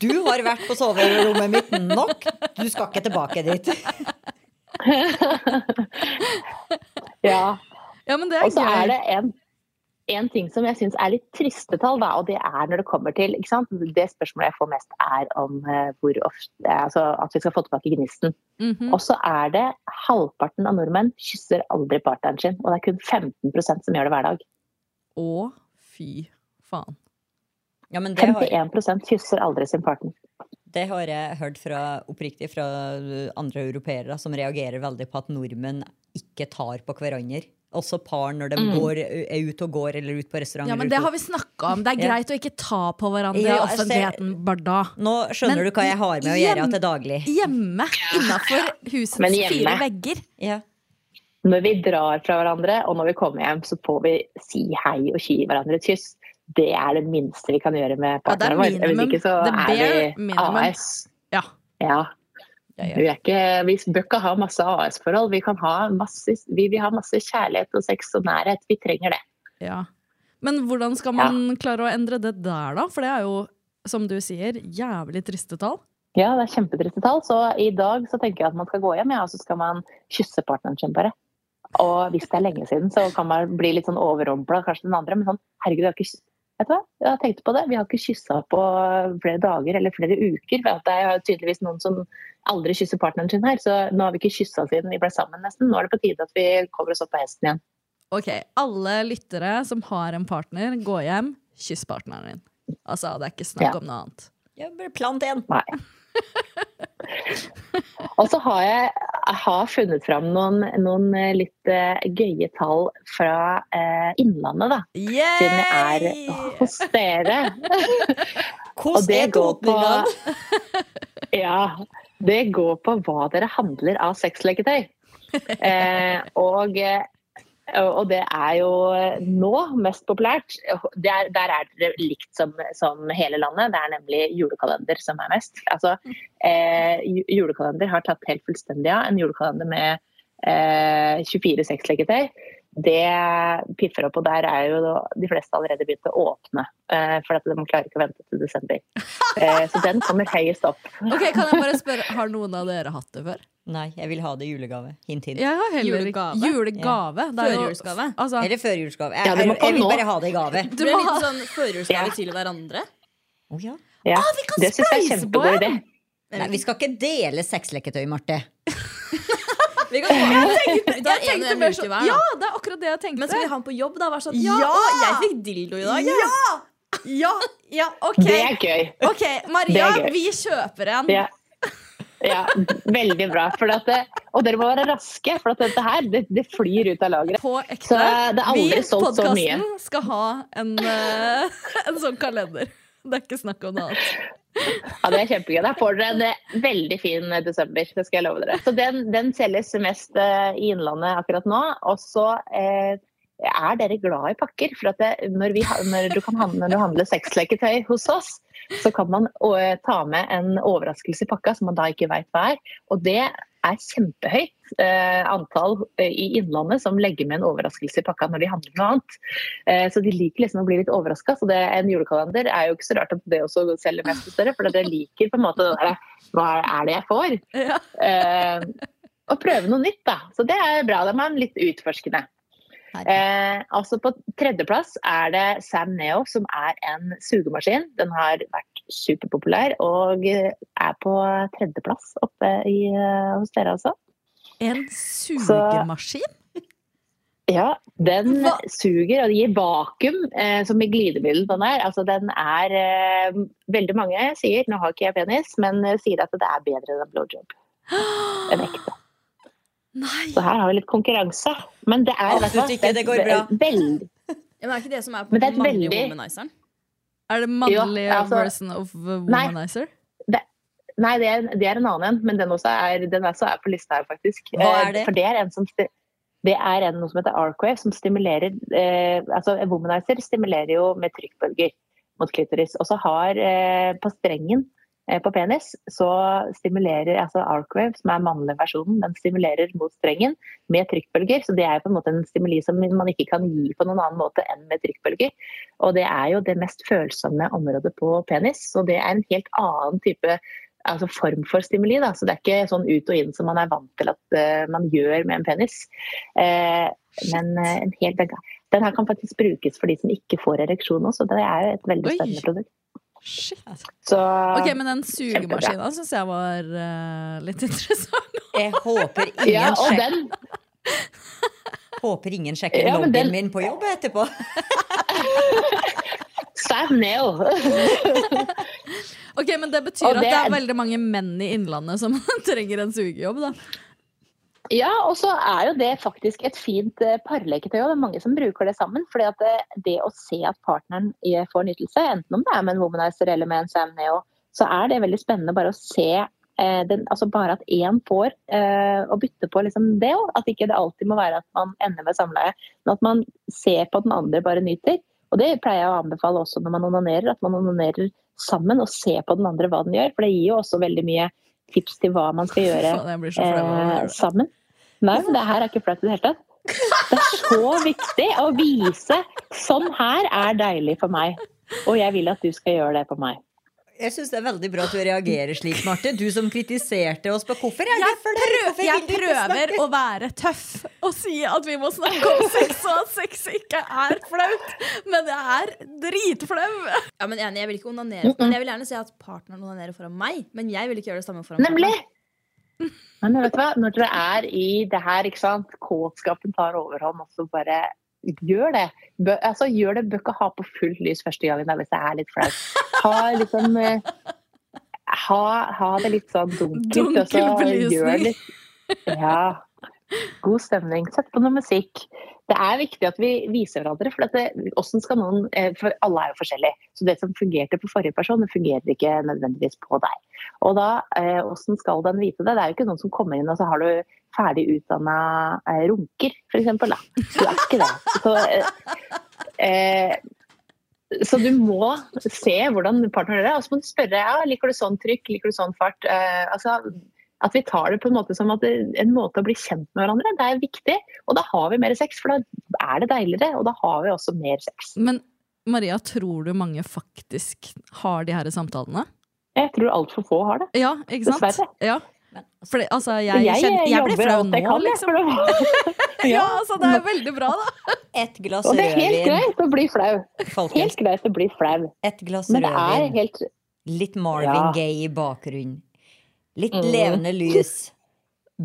Speaker 4: Du har vært på soverommet mitt nok. Du skal ikke tilbake dit.
Speaker 5: ja.
Speaker 2: Ja, men det er
Speaker 5: Og så er det en, en ting som jeg syns er litt triste tall, da, og det er når det kommer til ikke sant? Det spørsmålet jeg får mest, er om eh, hvor ofte altså At vi skal få tilbake gnisten.
Speaker 2: Mhm.
Speaker 5: Og så er det halvparten av nordmenn kysser aldri partneren sin, og det er kun 15% som gjør det hver dag.
Speaker 2: Å, fy faen.
Speaker 4: Ja, men det har,
Speaker 5: 51% kysser aldri sin partner.
Speaker 4: det har jeg hørt fra, oppriktig fra andre europeere som reagerer veldig på at nordmenn ikke tar på hverandre. Også par når de
Speaker 5: Mm.
Speaker 4: går, er ute og går eller ut på restaurant.
Speaker 2: Ja, men Det har vi snakka om. Det er
Speaker 4: Ja.
Speaker 2: greit å ikke ta på hverandre
Speaker 4: Ja,
Speaker 2: i offentligheten bare Barda.
Speaker 4: Nå skjønner
Speaker 2: Men
Speaker 4: du hva jeg har med å gjøre
Speaker 2: hjem-
Speaker 4: til daglig.
Speaker 2: Hjemme, innafor husets fire vegger.
Speaker 4: Ja.
Speaker 5: Når vi drar fra hverandre, og når vi kommer hjem, så får vi si hei og gi hverandre et kyss. Det er det minste vi kan gjøre med
Speaker 2: Ja, det er
Speaker 5: partneren vår. Hvis ikke så er vi
Speaker 2: minimum.
Speaker 5: AS.
Speaker 2: Ja.
Speaker 5: Ja.
Speaker 4: Ja, ja.
Speaker 5: Vi, er ikke, vi bør ikke ha masse AS-forhold. Vi, kan ha vi vil ha masse kjærlighet og sex og nærhet. Vi trenger det.
Speaker 2: Ja. Men hvordan skal man klare å endre det der, da? For det er jo, som du sier, jævlig triste tall.
Speaker 5: Ja, det er kjempetriste tall. Så i dag så tenker jeg at man skal gå hjem, ja, og så skal man kysse partneren sin bare. Og hvis det er lenge siden, så kan man bli litt sånn overrumpla, kanskje den andre. Men sånn, herregud, jeg har ikke Vet du hva? Jeg har tenkt på det. Vi har ikke kyssa på flere dager eller flere uker. For at det er tydeligvis noen som aldri kysser partneren sin her. Så nå har vi ikke kyssa siden vi ble sammen, nesten. Nå er det på tide at vi kommer oss opp på hesten igjen.
Speaker 2: Ok, Alle lyttere som har en partner, gå hjem, kyss partneren din. Altså, Det er ikke snakk
Speaker 5: Ja.
Speaker 2: om noe annet.
Speaker 4: Ja, bare plant én.
Speaker 5: Nei. Og så har jeg, jeg har funnet fram noen, noen eh, litt eh, gøye tall fra eh, Innlandet, da. Siden jeg er hos dere.
Speaker 4: Hvordan
Speaker 5: det
Speaker 4: er
Speaker 5: går på? Ja. Det går på hva dere handler av sexleketøy. Eh, og, eh, og det er jo nå mest populært. Det er, der er det likt som, som hele landet. Det er nemlig julekalender som er mest. Altså, eh, julekalender har tatt helt fullstendig av. En julekalender med eh, 24 sexleketøy. Det piffer opp, og der er jo de fleste allerede begynt å åpne. Eh, for at de klarer ikke å vente til desember. Eh, så den kommer høyest opp.
Speaker 2: Ok, Kan jeg bare spørre, Har noen av dere hatt det før?
Speaker 4: Nei, jeg vil ha det i julegave. Hint, hint.
Speaker 2: Jeg har heller ikke
Speaker 3: Julegave?
Speaker 2: Julegave. Er
Speaker 3: Førjulsgave?
Speaker 2: Altså,
Speaker 4: Eller førjulsgave.
Speaker 5: Ja,
Speaker 4: Jeg, jeg, jeg vil bare ha det i gave.
Speaker 3: Du
Speaker 2: må ha-
Speaker 3: sånn førjulsgave
Speaker 5: Ja.
Speaker 3: til hverandre.
Speaker 4: Å ja.
Speaker 5: Ja,
Speaker 2: Ah, vi kan
Speaker 5: det syns jeg er
Speaker 2: spleise på
Speaker 5: kjempegod idé.
Speaker 2: en!
Speaker 4: Nei, vi skal ikke dele sexleketøy, Marte.
Speaker 3: Vi kan få
Speaker 2: Jeg tenkte, jeg tenkte mer sånn
Speaker 3: hver,
Speaker 2: Ja, det er akkurat det jeg tenkte.
Speaker 3: Men skal vi ha den på jobb, da? Sånn Ja,
Speaker 2: Ja!
Speaker 3: jeg fikk dildo i dag.
Speaker 2: Ja! Ja, ja, ok.
Speaker 5: Det er gøy.
Speaker 2: Ok, Maria,
Speaker 5: gøy.
Speaker 2: vi kjøper en.
Speaker 5: Ja. ja, veldig bra. For at det, og dere må være raske, for at dette her det, det flyr ut av lageret.
Speaker 2: På ekte.
Speaker 5: Så det er aldri
Speaker 2: vi,
Speaker 5: solgt så mye.
Speaker 2: podcasten, skal ha en, eh, en sånn kalender. Det er ikke snakk om noe annet.
Speaker 5: Ja, Det er kjempegøy. Da får dere en eh, veldig fin eh, desember. Det skal jeg love dere. Så den, den selges mest eh, i Innlandet akkurat nå. Og så eh, er dere glad i pakker. For det, når, vi, når, du handle, når sexleketøy hos oss, så kan man ta med en overraskelse i pakka som man da ikke veit hva er. Og det er kjempehøyt eh, antall eh, i Innlandet som legger med en overraskelse i pakka når de handler noe annet. Eh, så de liker liksom å bli litt overraska. Så det, en julekalender er jo ikke så rart at det også selger mest hos dere, for dere liker på en måte det der Hva er det jeg får?
Speaker 2: Ja.
Speaker 5: Eh, og prøve noe nytt, da. Så det er bra. Da er man litt utforskende. Eh, altså På tredjeplass er det Sam Neo, som er en sugemaskin. Den har vært superpopulær og er på tredjeplass oppe i, eh, hos dere også.
Speaker 2: En sugemaskin?
Speaker 5: Ja, den
Speaker 2: Hva?
Speaker 5: suger og gir vakuum, eh, som i glidemiddel den er. Altså den er eh, Veldig mange sier, nå har ikke jeg penis, men eh, sier at det er bedre enn blowjob. En ekte.
Speaker 2: Nei.
Speaker 5: Så her har vi litt konkurranse. Men det er
Speaker 4: Absolutt ikke, det går bra.
Speaker 5: Veldig,
Speaker 3: men det er ikke det som er på mannlige
Speaker 5: veldig-
Speaker 3: womanizeren?
Speaker 2: Er det mannlig
Speaker 5: Ja, altså-
Speaker 2: version of womanizer?
Speaker 5: Nei, det er, det er en annen en, men den også er, den også er på lista her, faktisk.
Speaker 4: Hva er
Speaker 5: Eh,
Speaker 4: det?
Speaker 5: For det er en som det er en, noe som heter Arcwave, som stimulerer eh, altså Womanizer stimulerer jo med trykkbølger mot klitoris. Og så har eh, på strengen på penis, så stimulerer altså Arcwave, som er mannlig versjonen, den stimulerer mot strengen med trykkbølger. Så det er på en måte en stimuli som man ikke kan gi på noen annen måte enn med trykkbølger. Og det er jo det mest følsomme området på penis, så det er en helt annen type altså form for stimuli. Da. Så det er ikke sånn ut og inn som man er vant til at uh, man gjør med en penis. Uh, men uh, en helt, den, her kan faktisk brukes for de som ikke får ereksjon også, så det er jo et veldig spennende produkt.
Speaker 2: Shit.
Speaker 5: Så
Speaker 2: Ok, men den sugemaskina syns jeg var uh, litt interessant.
Speaker 4: Jeg håper ingen,
Speaker 5: ja,
Speaker 4: sjekker
Speaker 5: den
Speaker 4: håper ingen sjekker
Speaker 5: Ja,
Speaker 4: lobbyen
Speaker 5: den-
Speaker 4: min på jobb etterpå.
Speaker 5: Sad nail.
Speaker 2: Ok, Men det betyr
Speaker 5: det...
Speaker 2: at
Speaker 5: det
Speaker 2: er- veldig mange menn i Innlandet som trenger en sugejobb, da.
Speaker 5: Ja, og så er jo det faktisk et fint eh, parleketøy, og det er mange som bruker det sammen. fordi at det, det å se at partneren får nytelse, enten om det er med en womanizer eller med en Sam Neo, så er det veldig spennende bare å se eh, den, altså bare at én får eh, å bytte på liksom det òg. At ikke det alltid må være at man ender med samleie, men at man ser på at den andre bare nyter. Og det pleier jeg å anbefale også når man onanerer, at man onanerer sammen og ser på den andre hva den gjør. For det gir jo også veldig mye tips til hva man skal gjøre
Speaker 2: Faen,
Speaker 5: eh, sammen. Nei, men det her er ikke flaut i det hele tatt. Det er så viktig å vise sånn her er deilig for meg. Og jeg vil at du skal gjøre det for meg.
Speaker 4: Jeg syns det er veldig bra at du reagerer slik, Marte. Du som kritiserte oss på hvorfor er
Speaker 2: Jeg,
Speaker 4: det
Speaker 2: prøv,
Speaker 4: Hvorfor
Speaker 2: jeg prøver å være tøff og si at vi må snakke om sex, og at sex ikke er flaut. Men jeg er dritflau.
Speaker 3: Ja, men enig, Jeg vil ikke onanere. Men jeg vil gjerne si at partneren onanerer foran meg. Men jeg vil ikke gjøre det samme foran
Speaker 5: Nemlig! Men vet du hva? Når dere er i det her, ikke sant. Kåtskapen tar overhånd, og så bare gjør det. Bø, altså, gjør det. Bør ikke ha på fullt lys første gangen hvis det er litt flaut. Ha liksom eh, ha, ha det litt sånn dunkelt,
Speaker 2: Dunkel belysning.
Speaker 5: litt Ja. God stemning. Sett på noe musikk. Det er viktig at vi viser hverandre, for, det, noen, eh, for alle er jo forskjellige. Så det som fungerte på forrige person, det fungerer ikke nødvendigvis på deg. Og da, eh, hvordan skal den vite det? Det er jo ikke noen som kommer inn og så har du ferdig utdanna eh, runker, f.eks. Du er ikke det. Så, eh, så du må se hvordan partneren er, og så må du spørre ja, liker du sånn trykk, liker du sånn fart. Eh, altså, at vi tar det på en måte som at det, en måte å bli kjent med hverandre. Det er viktig. Og da har vi mer sex, for da er det deiligere. Og da har vi også mer sex.
Speaker 2: Men Maria, tror du mange faktisk har de her samtalene?
Speaker 5: Jeg tror altfor få har det.
Speaker 2: Ja, ikke sant?
Speaker 5: Dessverre.
Speaker 2: Ja. Fordi, altså, jeg,
Speaker 5: jeg,
Speaker 2: kjenner, jeg blir flau
Speaker 5: jeg
Speaker 2: nå,
Speaker 5: kan,
Speaker 2: liksom. Ja, altså, det er veldig bra, da.
Speaker 4: Et glass rødvin.
Speaker 5: Og det er helt greit å bli flau.
Speaker 4: folkens.
Speaker 5: Helt greit å bli flau.
Speaker 4: Et glass
Speaker 5: Men det er
Speaker 4: rødvin.
Speaker 5: helt
Speaker 4: Litt Marvin
Speaker 5: Ja.
Speaker 4: Gaye i bakgrunnen. Litt
Speaker 5: Mm.
Speaker 4: levende lys.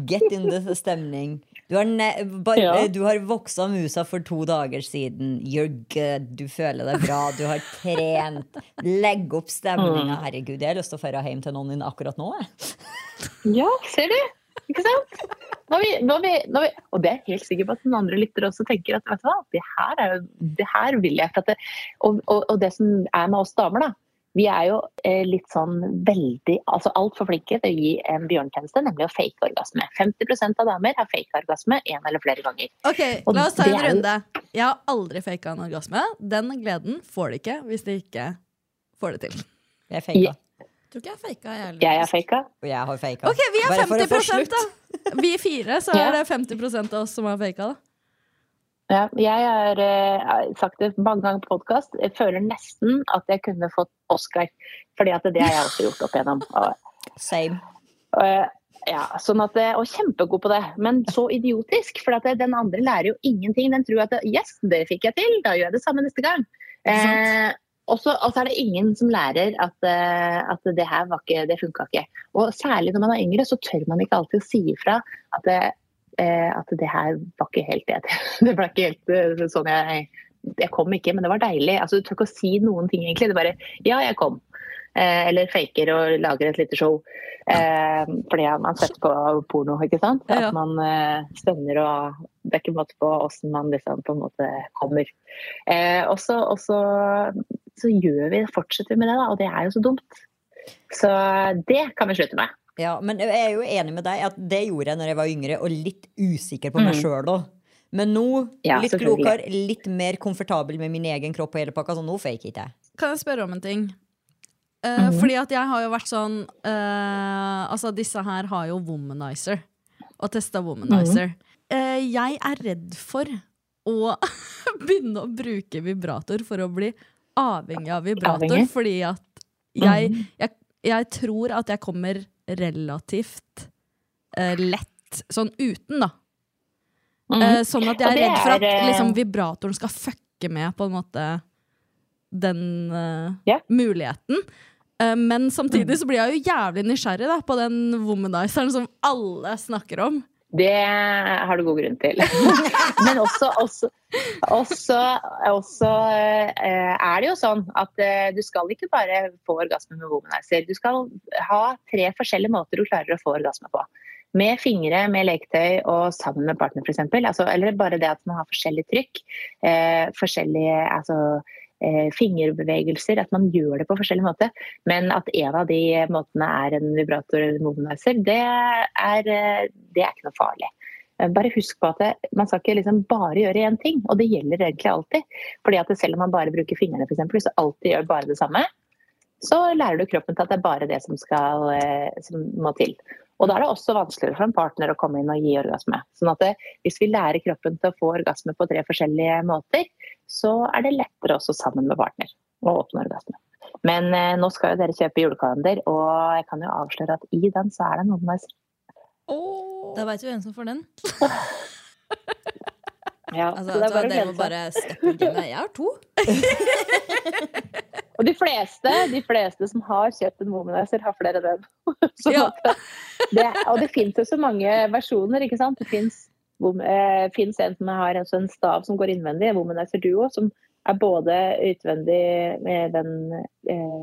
Speaker 4: Get in the stemning. Du har, ne bare,
Speaker 5: Ja.
Speaker 4: du har voksa musa for to dager siden. You're good. Du føler deg bra. Du har trent. Legg opp stemninga.
Speaker 5: Mm.
Speaker 4: Herregud, jeg har lyst til å dra hjem til noen din akkurat nå.
Speaker 5: Ja, ser du? Ikke sant? Når vi, når vi, når vi, og det er helt sikker på at den andre lytter også tenker at vet du hva, det her, er jo, det her vil jeg. Det, og, og, og det som er med oss damer, da. Vi er jo eh, litt sånn veldig altså altfor flinke til å gi en bjørntjeneste, nemlig å fake orgasme. 50% av damer har fake orgasme én eller flere ganger.
Speaker 2: Ok,
Speaker 5: Og
Speaker 2: La oss ta en
Speaker 5: jo-
Speaker 2: runde. Jeg har aldri faka en orgasme. Den gleden får de ikke hvis de ikke får det til.
Speaker 4: Jeg faka.
Speaker 3: Tror ikke jeg faka. Jeg,
Speaker 5: Jeg er faka.
Speaker 4: Og jeg har faka.
Speaker 2: Ok, vi er
Speaker 4: Bare for å få
Speaker 2: 50 da. Vi fire, så
Speaker 5: Ja.
Speaker 2: er det 50% av oss som har faka. da.
Speaker 5: Ja, jeg har eh, sagt det mange ganger på podkast. Jeg føler nesten at jeg kunne fått Oscar. Fordi at det har jeg også gjort opp igjennom.
Speaker 4: Same.
Speaker 5: eh, ja, sånn at, eh, og kjempegod på det, men så idiotisk. For at den andre lærer jo ingenting. Den tror at yes, det fikk jeg til, da gjør jeg det samme neste gang. Eh, og så er det ingen som lærer at, at det her var ikke, det funka ikke. Og særlig når man er yngre, så tør man ikke alltid å si ifra at det, at det her var ikke helt det. Det ble ikke helt eh, sånn jeg Jeg kom ikke, men det var deilig. Altså, du tør ikke å si noen ting, egentlig. Det bare Ja, jeg kom. Eh, eller faker og lager et lite show. Eh, fordi man har sett på porno, ikke sant. At man eh, stønner og Det er ikke måte på åssen man liksom på en måte kommer. Eh, og så så- så gjør vi, fortsetter vi med det, da, og det er jo så dumt. Så det kan vi slutte med.
Speaker 4: Ja, men jeg er jo enig med deg at det gjorde jeg når jeg var yngre, og litt usikker på meg
Speaker 5: Mhm.
Speaker 4: sjøl òg. Men nå
Speaker 5: Ja,
Speaker 4: litt klokere, litt mer komfortabel med min egen kropp og hele pakka, så nå fake ikke jeg.
Speaker 2: Kan jeg spørre om en ting? Uh,
Speaker 5: mm -hmm.
Speaker 2: Fordi at jeg har jo vært sånn uh, Altså, disse her har jo Womanizer. Og testa Womanizer.
Speaker 5: Mm
Speaker 2: -hmm. uh, jeg er redd for å begynne å bruke vibrator for å bli avhengig av vibrator.
Speaker 5: Avhengig?
Speaker 2: Fordi at jeg,
Speaker 5: Mhm.
Speaker 2: jeg, jeg tror at jeg kommer relativt eh, lett sånn uten, da.
Speaker 5: Mm.
Speaker 2: Eh, sånn at jeg er redd for at
Speaker 5: eh,
Speaker 2: liksom, vibratoren skal fucke med på en måte den eh,
Speaker 5: yeah.
Speaker 2: muligheten. Eh, men samtidig så blir jeg jo jævlig nysgjerrig da, på den womanizeren som alle snakker om.
Speaker 5: Det har du god grunn til. Men også, også, også, også eh, er det jo sånn at eh, du skal ikke bare få orgasme med womanizer. Du skal ha tre forskjellige måter du klarer å få orgasme på. Med fingre, med leketøy og sammen med partner f.eks. Altså, eller bare det at man har forskjellig trykk. Eh, forskjellige altså, fingerbevegelser. At man gjør det på forskjellig måte. Men at en av de måtene er en vibrator eller en det er, eh, det er ikke noe farlig. Eh, Bare husk på at man skal ikke liksom bare gjøre én ting, og det gjelder egentlig alltid. Fordi at selv om man bare bruker fingrene eksempel, hvis du alltid gjør bare det samme, så lærer du kroppen til at det er bare det som, skal, eh, som må til. Og da er det også vanskeligere for en partner å komme inn og gi orgasme. Sånn at det, hvis vi lærer kroppen til å få orgasme på tre forskjellige måter, så er det lettere også sammen med partner å åpne orgasme. Men eh, nå skal jo dere kjøpe julekalender, og jeg kan jo avsløre at i den så er det noen nice.
Speaker 3: Da veit vi hvem som får den.
Speaker 5: Ja,
Speaker 3: Altså,
Speaker 5: så det er bare å
Speaker 3: gamet. Jeg har to.
Speaker 5: Og de fleste, de fleste som har kjøpt en womanizer, har flere enn
Speaker 2: Ja.
Speaker 5: det, og det fins jo så mange versjoner, ikke sant. Det fins eh, en som har en, en stav som går innvendig, en womanizer duo, som er både utvendig med den eh,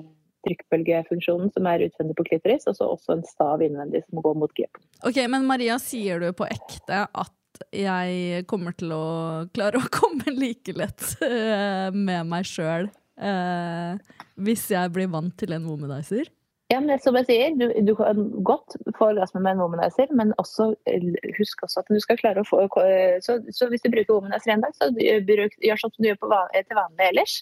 Speaker 5: trykkbølgefunksjonen som er utvendig på klitoris, og så også en stav innvendig som går mot G-punktet.
Speaker 2: Ok, Men Maria, sier du på ekte at jeg kommer til å klare å komme like lett eh, med meg sjøl hvis jeg blir vant til en womanizer?
Speaker 5: Ja, men som jeg sier, du, du kan godt få orgasme med en womanizer, men også, eh, husk også at du skal klare å få Så, så hvis du bruker womanizer en dag, så bruk, gjør sånn som du gjør van- til vanlig ellers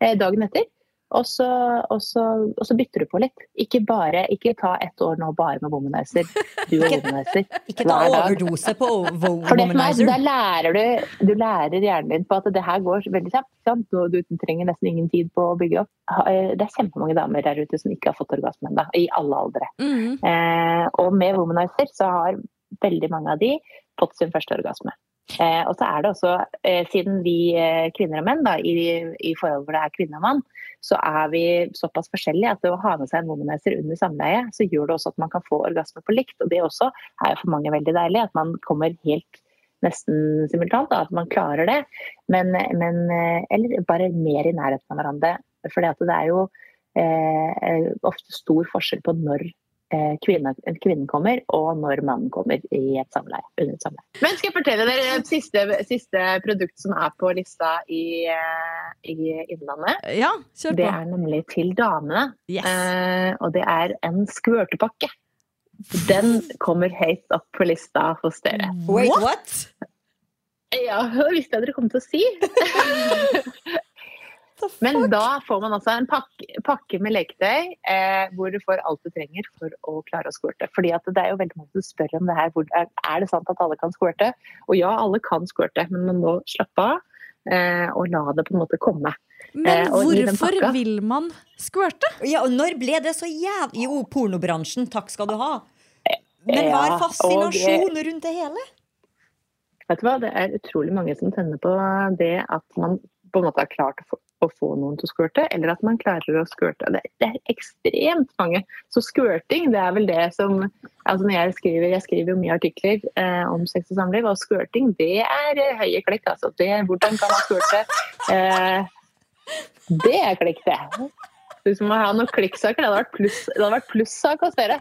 Speaker 5: eh, dagen etter. Og så, og, så, og så bytter du på litt. Ikke bare, ikke ta ett år nå bare med womanizer. Du og womanizer.
Speaker 4: Ikke ta overdose på
Speaker 5: er,
Speaker 4: womanizer.
Speaker 5: Da lærer du, du lærer hjernen din på at det her går veldig kjapt. sant? Du trenger nesten ingen tid på å bygge opp. Eh, Det er kjempemange damer der ute som ikke har fått orgasme ennå, i alle aldre.
Speaker 2: Mhm.
Speaker 5: Eh, og med womanizer så har veldig mange av de fått sin første orgasme. Eh, og så er det også, eh, siden vi eh, kvinner og menn da, i, i forhold hvor det er kvinne og mann, så er vi såpass forskjellige at det å ha med seg en womanizer under samleie, så gjør det også at man kan få orgasme på likt. Og det også er jo for mange veldig deilig, at man kommer helt nesten simultant, da, at man klarer det. Men, men eller bare mer i nærheten av hverandre. For det er jo eh, ofte stor forskjell på når kvinne, kvinnen kommer, og når mannen kommer i et samleie. Under et samleie. Men skal jeg fortelle dere et siste, siste produkt som er på lista i, eh, i Innlandet?
Speaker 2: Ja, kjør på.
Speaker 5: Det er nemlig til damene.
Speaker 2: Yes.
Speaker 5: Eh, og det er en skvørtepakke. Den kommer høyt opp på lista hos dere.
Speaker 4: Wait, what?
Speaker 5: Ja, det visste jeg dere kom til å si. Men da får man altså en pakke, pakke med leketøy eh, hvor du får alt du trenger for å klare å squirte. Fordi at det er jo veldig mange som spør om det her. Hvor, er, det sant at alle kan squirte? Og ja, alle kan squirte, men man må slappe av eh, og la det på en måte komme.
Speaker 2: Men
Speaker 5: Eh,
Speaker 2: hvorfor vil man squirte?
Speaker 4: Ja, og når ble det så jævlig Jo, pornobransjen, takk skal du ha. Men hva er
Speaker 5: Ja,
Speaker 4: fascinasjonen rundt det hele?
Speaker 5: Vet du hva, Det er utrolig mange som tenner på det at man på en måte har klart å få, å få noen til å squirte, eller at man klarer å squirte. Det, det er ekstremt mange. Så squirting, det er vel det som altså når Jeg skriver jeg skriver jo mye artikler eh, om sex og samliv, og squirting det er eh, høye klekk. Altså. Det, hvordan kan man squirte? Eh, det er klikk, det. Hvis man må ha noen klikksaker, det hadde vært pluss- det hadde vært plussak hos dere.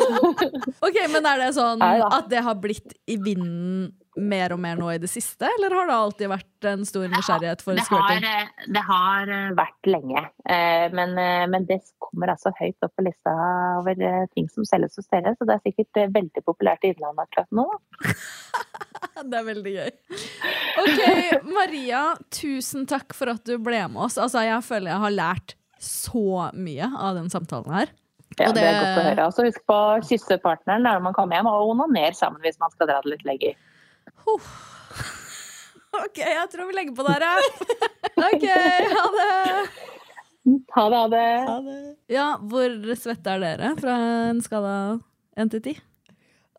Speaker 2: Ok, Men er det sånn at det har blitt i vinden mer og mer nå i det siste, eller har det alltid vært en stor nysgjerrighet for squirting?
Speaker 5: Det, det har eh, vært lenge, Eh, men, eh, men det kommer altså høyt opp på lista over eh, ting som selges hos dere, så det er sikkert eh, veldig populært i Innlandet akkurat nå.
Speaker 2: Det er veldig gøy. Ok, Maria, tusen takk for at du ble med oss. Altså, Jeg føler jeg har lært så mye av den samtalen her.
Speaker 5: Ja, det...
Speaker 2: det-
Speaker 5: er godt å høre. Altså, husk på å kysse partneren når man kommer hjem, og onaner sammen hvis man skal dra det litt lenger.
Speaker 2: Ok, jeg tror vi legger på der, ja. Ok, ha det.
Speaker 5: Ha det, ha det.
Speaker 2: Ja, hvor svette er dere fra en skala 1 til 10?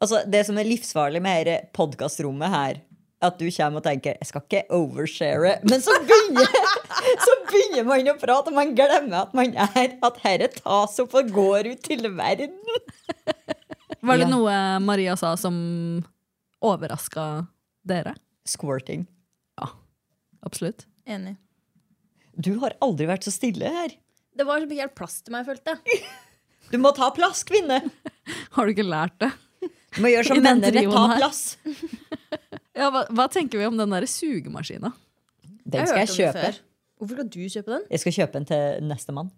Speaker 4: Altså, det som er livsfarlig med dette podkastrommet her, at du kommer og tenker 'jeg skal ikke overshare', men så begynner, så begynner man å prate, og man glemmer at man er At herre tas opp og går ut til verden.
Speaker 2: Var det
Speaker 4: Ja.
Speaker 2: noe Maria sa som overraska dere?
Speaker 4: Squirting.
Speaker 2: Absolutt.
Speaker 3: Enig.
Speaker 4: Du har aldri vært så stille her.
Speaker 3: Det var så mye helt plass til meg, følte jeg.
Speaker 4: Du må ta plass, kvinne.
Speaker 2: Har du ikke lært det?
Speaker 4: Du må gjøre som mennene, ta plass.
Speaker 2: Ja, hva, hva tenker vi om den der sugemaskina?
Speaker 4: Den
Speaker 3: Jeg
Speaker 4: skal jeg kjøpe.
Speaker 3: Hvorfor skal du kjøpe den?
Speaker 4: Jeg skal kjøpe den til nestemann.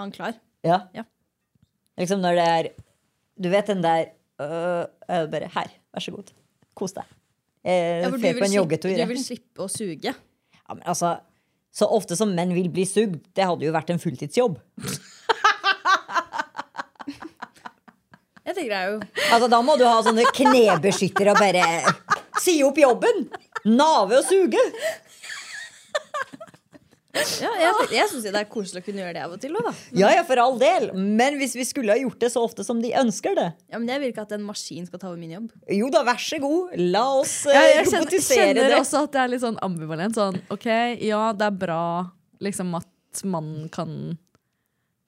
Speaker 3: Han klar.
Speaker 4: Ja.
Speaker 3: Ja.
Speaker 4: Liksom når det er Du vet den der øh, er bare Her, vær så god. Kos deg. Jeg
Speaker 3: Ja, for du vil,
Speaker 4: joggetur.
Speaker 3: du vil slippe å suge.
Speaker 4: Ja, men altså, så ofte som menn vil bli sugd, det hadde jo vært en fulltidsjobb.
Speaker 3: Jeg tenker er jo
Speaker 4: Altså, Da må du ha sånne knebeskyttere og bare si opp jobben! Nave og suge!
Speaker 3: Ja, Jeg, jeg syns det er koselig å kunne gjøre det av og til òg, da.
Speaker 4: Ja, ja, for all del. Men hvis vi skulle ha gjort det så ofte som de ønsker det
Speaker 3: Ja, men jeg vil ikke at en maskin skal ta over min jobb.
Speaker 4: Jo da, vær så god. La oss eh,
Speaker 2: Jeg, jeg kjenner,
Speaker 4: robotisere
Speaker 2: kjenner
Speaker 4: det.
Speaker 2: også at det er litt sånn ambivalent. Sånn, ok, ja, det er bra liksom at man kan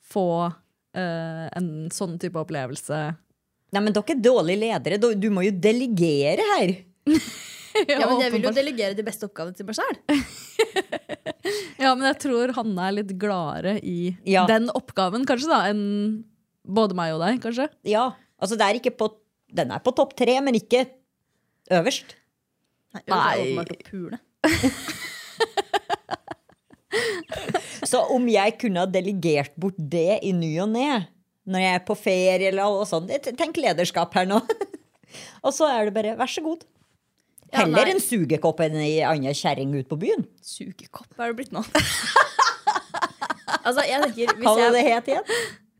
Speaker 2: få uh, en sånn type opplevelse.
Speaker 4: Nei, men dere er dårlige ledere. Du må jo delegere her.
Speaker 3: Ja, men jeg vil jo delegere de beste oppgavene til meg sjøl.
Speaker 2: Ja, men jeg tror Hanne er litt gladere i
Speaker 4: Ja.
Speaker 2: den oppgaven, kanskje, da, enn både meg og deg, kanskje.
Speaker 4: Ja, altså det er ikke på Den er på topp tre, men ikke øverst.
Speaker 3: Nei, det er
Speaker 2: Nei.
Speaker 3: åpenbart å pule.
Speaker 4: Så om jeg kunne ha delegert bort det i ny og ne, når jeg er på ferie eller noe sånt Tenk lederskap her nå. og så er det bare vær så god.
Speaker 3: Ja,
Speaker 4: Heller
Speaker 3: ja,
Speaker 4: en sugekopp enn ei anna kjerring ut på byen.
Speaker 3: Sugekopp er det blitt nå. altså, jeg tenker
Speaker 4: Hva var det het igjen?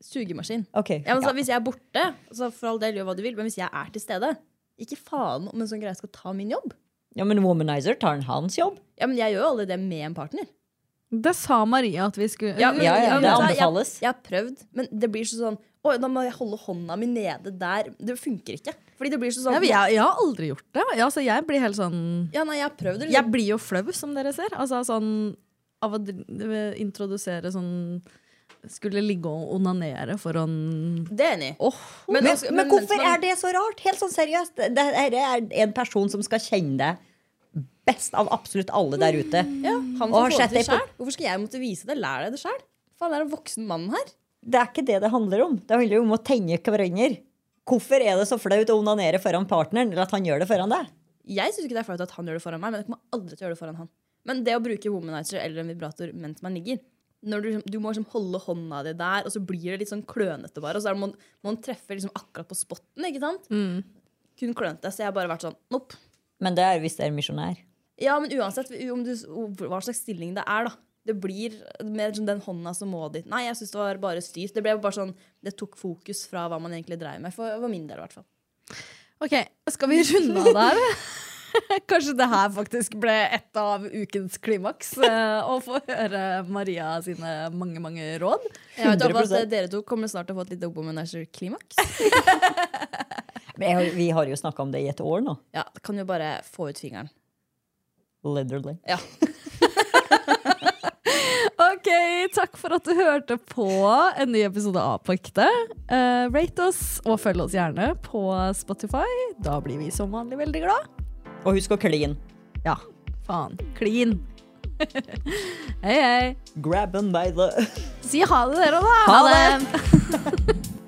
Speaker 3: Sugemaskin.
Speaker 4: Okay,
Speaker 3: Ja, men så,
Speaker 4: ja.
Speaker 3: Hvis jeg er borte, så for all del gjør hva du vil, men hvis jeg er til stede Ikke faen om en sånn greie skal ta min jobb.
Speaker 4: ja, men Womanizer tar en hans jobb.
Speaker 3: Ja, men Jeg gjør jo aldri det med en partner.
Speaker 2: Det sa Maria at vi skulle
Speaker 3: Ja, men-
Speaker 4: Ja, ja,
Speaker 3: men
Speaker 4: det anbefales.
Speaker 3: Jeg, jeg har prøvd, men det blir sånn Å, da må jeg holde hånda mi nede der. Det funker ikke. Fordi det blir så sånn
Speaker 2: Ja, jeg, jeg har aldri gjort det. Jeg, altså, jeg blir helt sånn
Speaker 3: Ja, nei, jeg prøvd det.
Speaker 2: Jeg
Speaker 3: Liksom.
Speaker 2: blir jo flau, som dere ser. Altså sånn Av å introdusere sånn Skulle ligge og onanere foran
Speaker 3: Det er enig
Speaker 2: Oh.
Speaker 4: Men,
Speaker 3: Men altså-
Speaker 4: men,
Speaker 3: men
Speaker 4: hvorfor er det så rart? Helt sånn seriøst. Dette er en person som skal kjenne deg best av absolutt alle der ute.
Speaker 3: Ja, han
Speaker 4: Og
Speaker 3: får
Speaker 4: har sett
Speaker 3: det til. Hvorfor skal jeg måtte vise det? Lær deg det sjæl. Faen, det er en voksen mann her.
Speaker 4: Det er ikke det det handler om. Det handler jo om å tenne hverandre. Hvorfor er det så flaut å onanere foran partneren, eller at han gjør det foran deg?
Speaker 3: Jeg syns ikke det er flaut at han gjør det foran meg, men jeg kommer aldri til å gjøre det foran han. Men det å bruke womanizer eller en vibrator mens man ligger når du, du må liksom holde hånda di der, og så blir det litt sånn klønete bare. Og så må må man treffe liksom akkurat på spotten, ikke sant? Kun klønete. Så jeg har bare vært sånn nopp.
Speaker 4: Men det er hvis det er misjonær.
Speaker 3: Ja, men uansett om du, hva slags stilling det er, da. Det blir med den hånda som må dit. Nei, jeg syns det var bare styrt. Det ble bare sånn, det tok fokus fra hva man egentlig dreier med. For, for min del, i hvert fall.
Speaker 2: Ok, skal vi runde av der? Kanskje det her faktisk ble et av ukens klimaks? eh, Å få høre Maria sine mange, mange råd.
Speaker 3: Jeg vet ikke
Speaker 4: om
Speaker 3: at dere to kommer snart til å få et lite womanizer-klimaks.
Speaker 4: Men vi har jo snakka om det i et år nå.
Speaker 3: Ja, kan jo bare få ut fingeren.
Speaker 4: Literally.
Speaker 3: Ja.
Speaker 2: Ok, takk for at du hørte på en ny episode av På ekte. Uh, rate oss, og følg oss gjerne på Spotify. Da blir vi som vanlig veldig glad.
Speaker 4: Og husk å kline.
Speaker 2: Ja, faen. Klin. Hei, hei.
Speaker 4: Grab them by the
Speaker 2: Si ha det, dere, da.
Speaker 4: Ha det.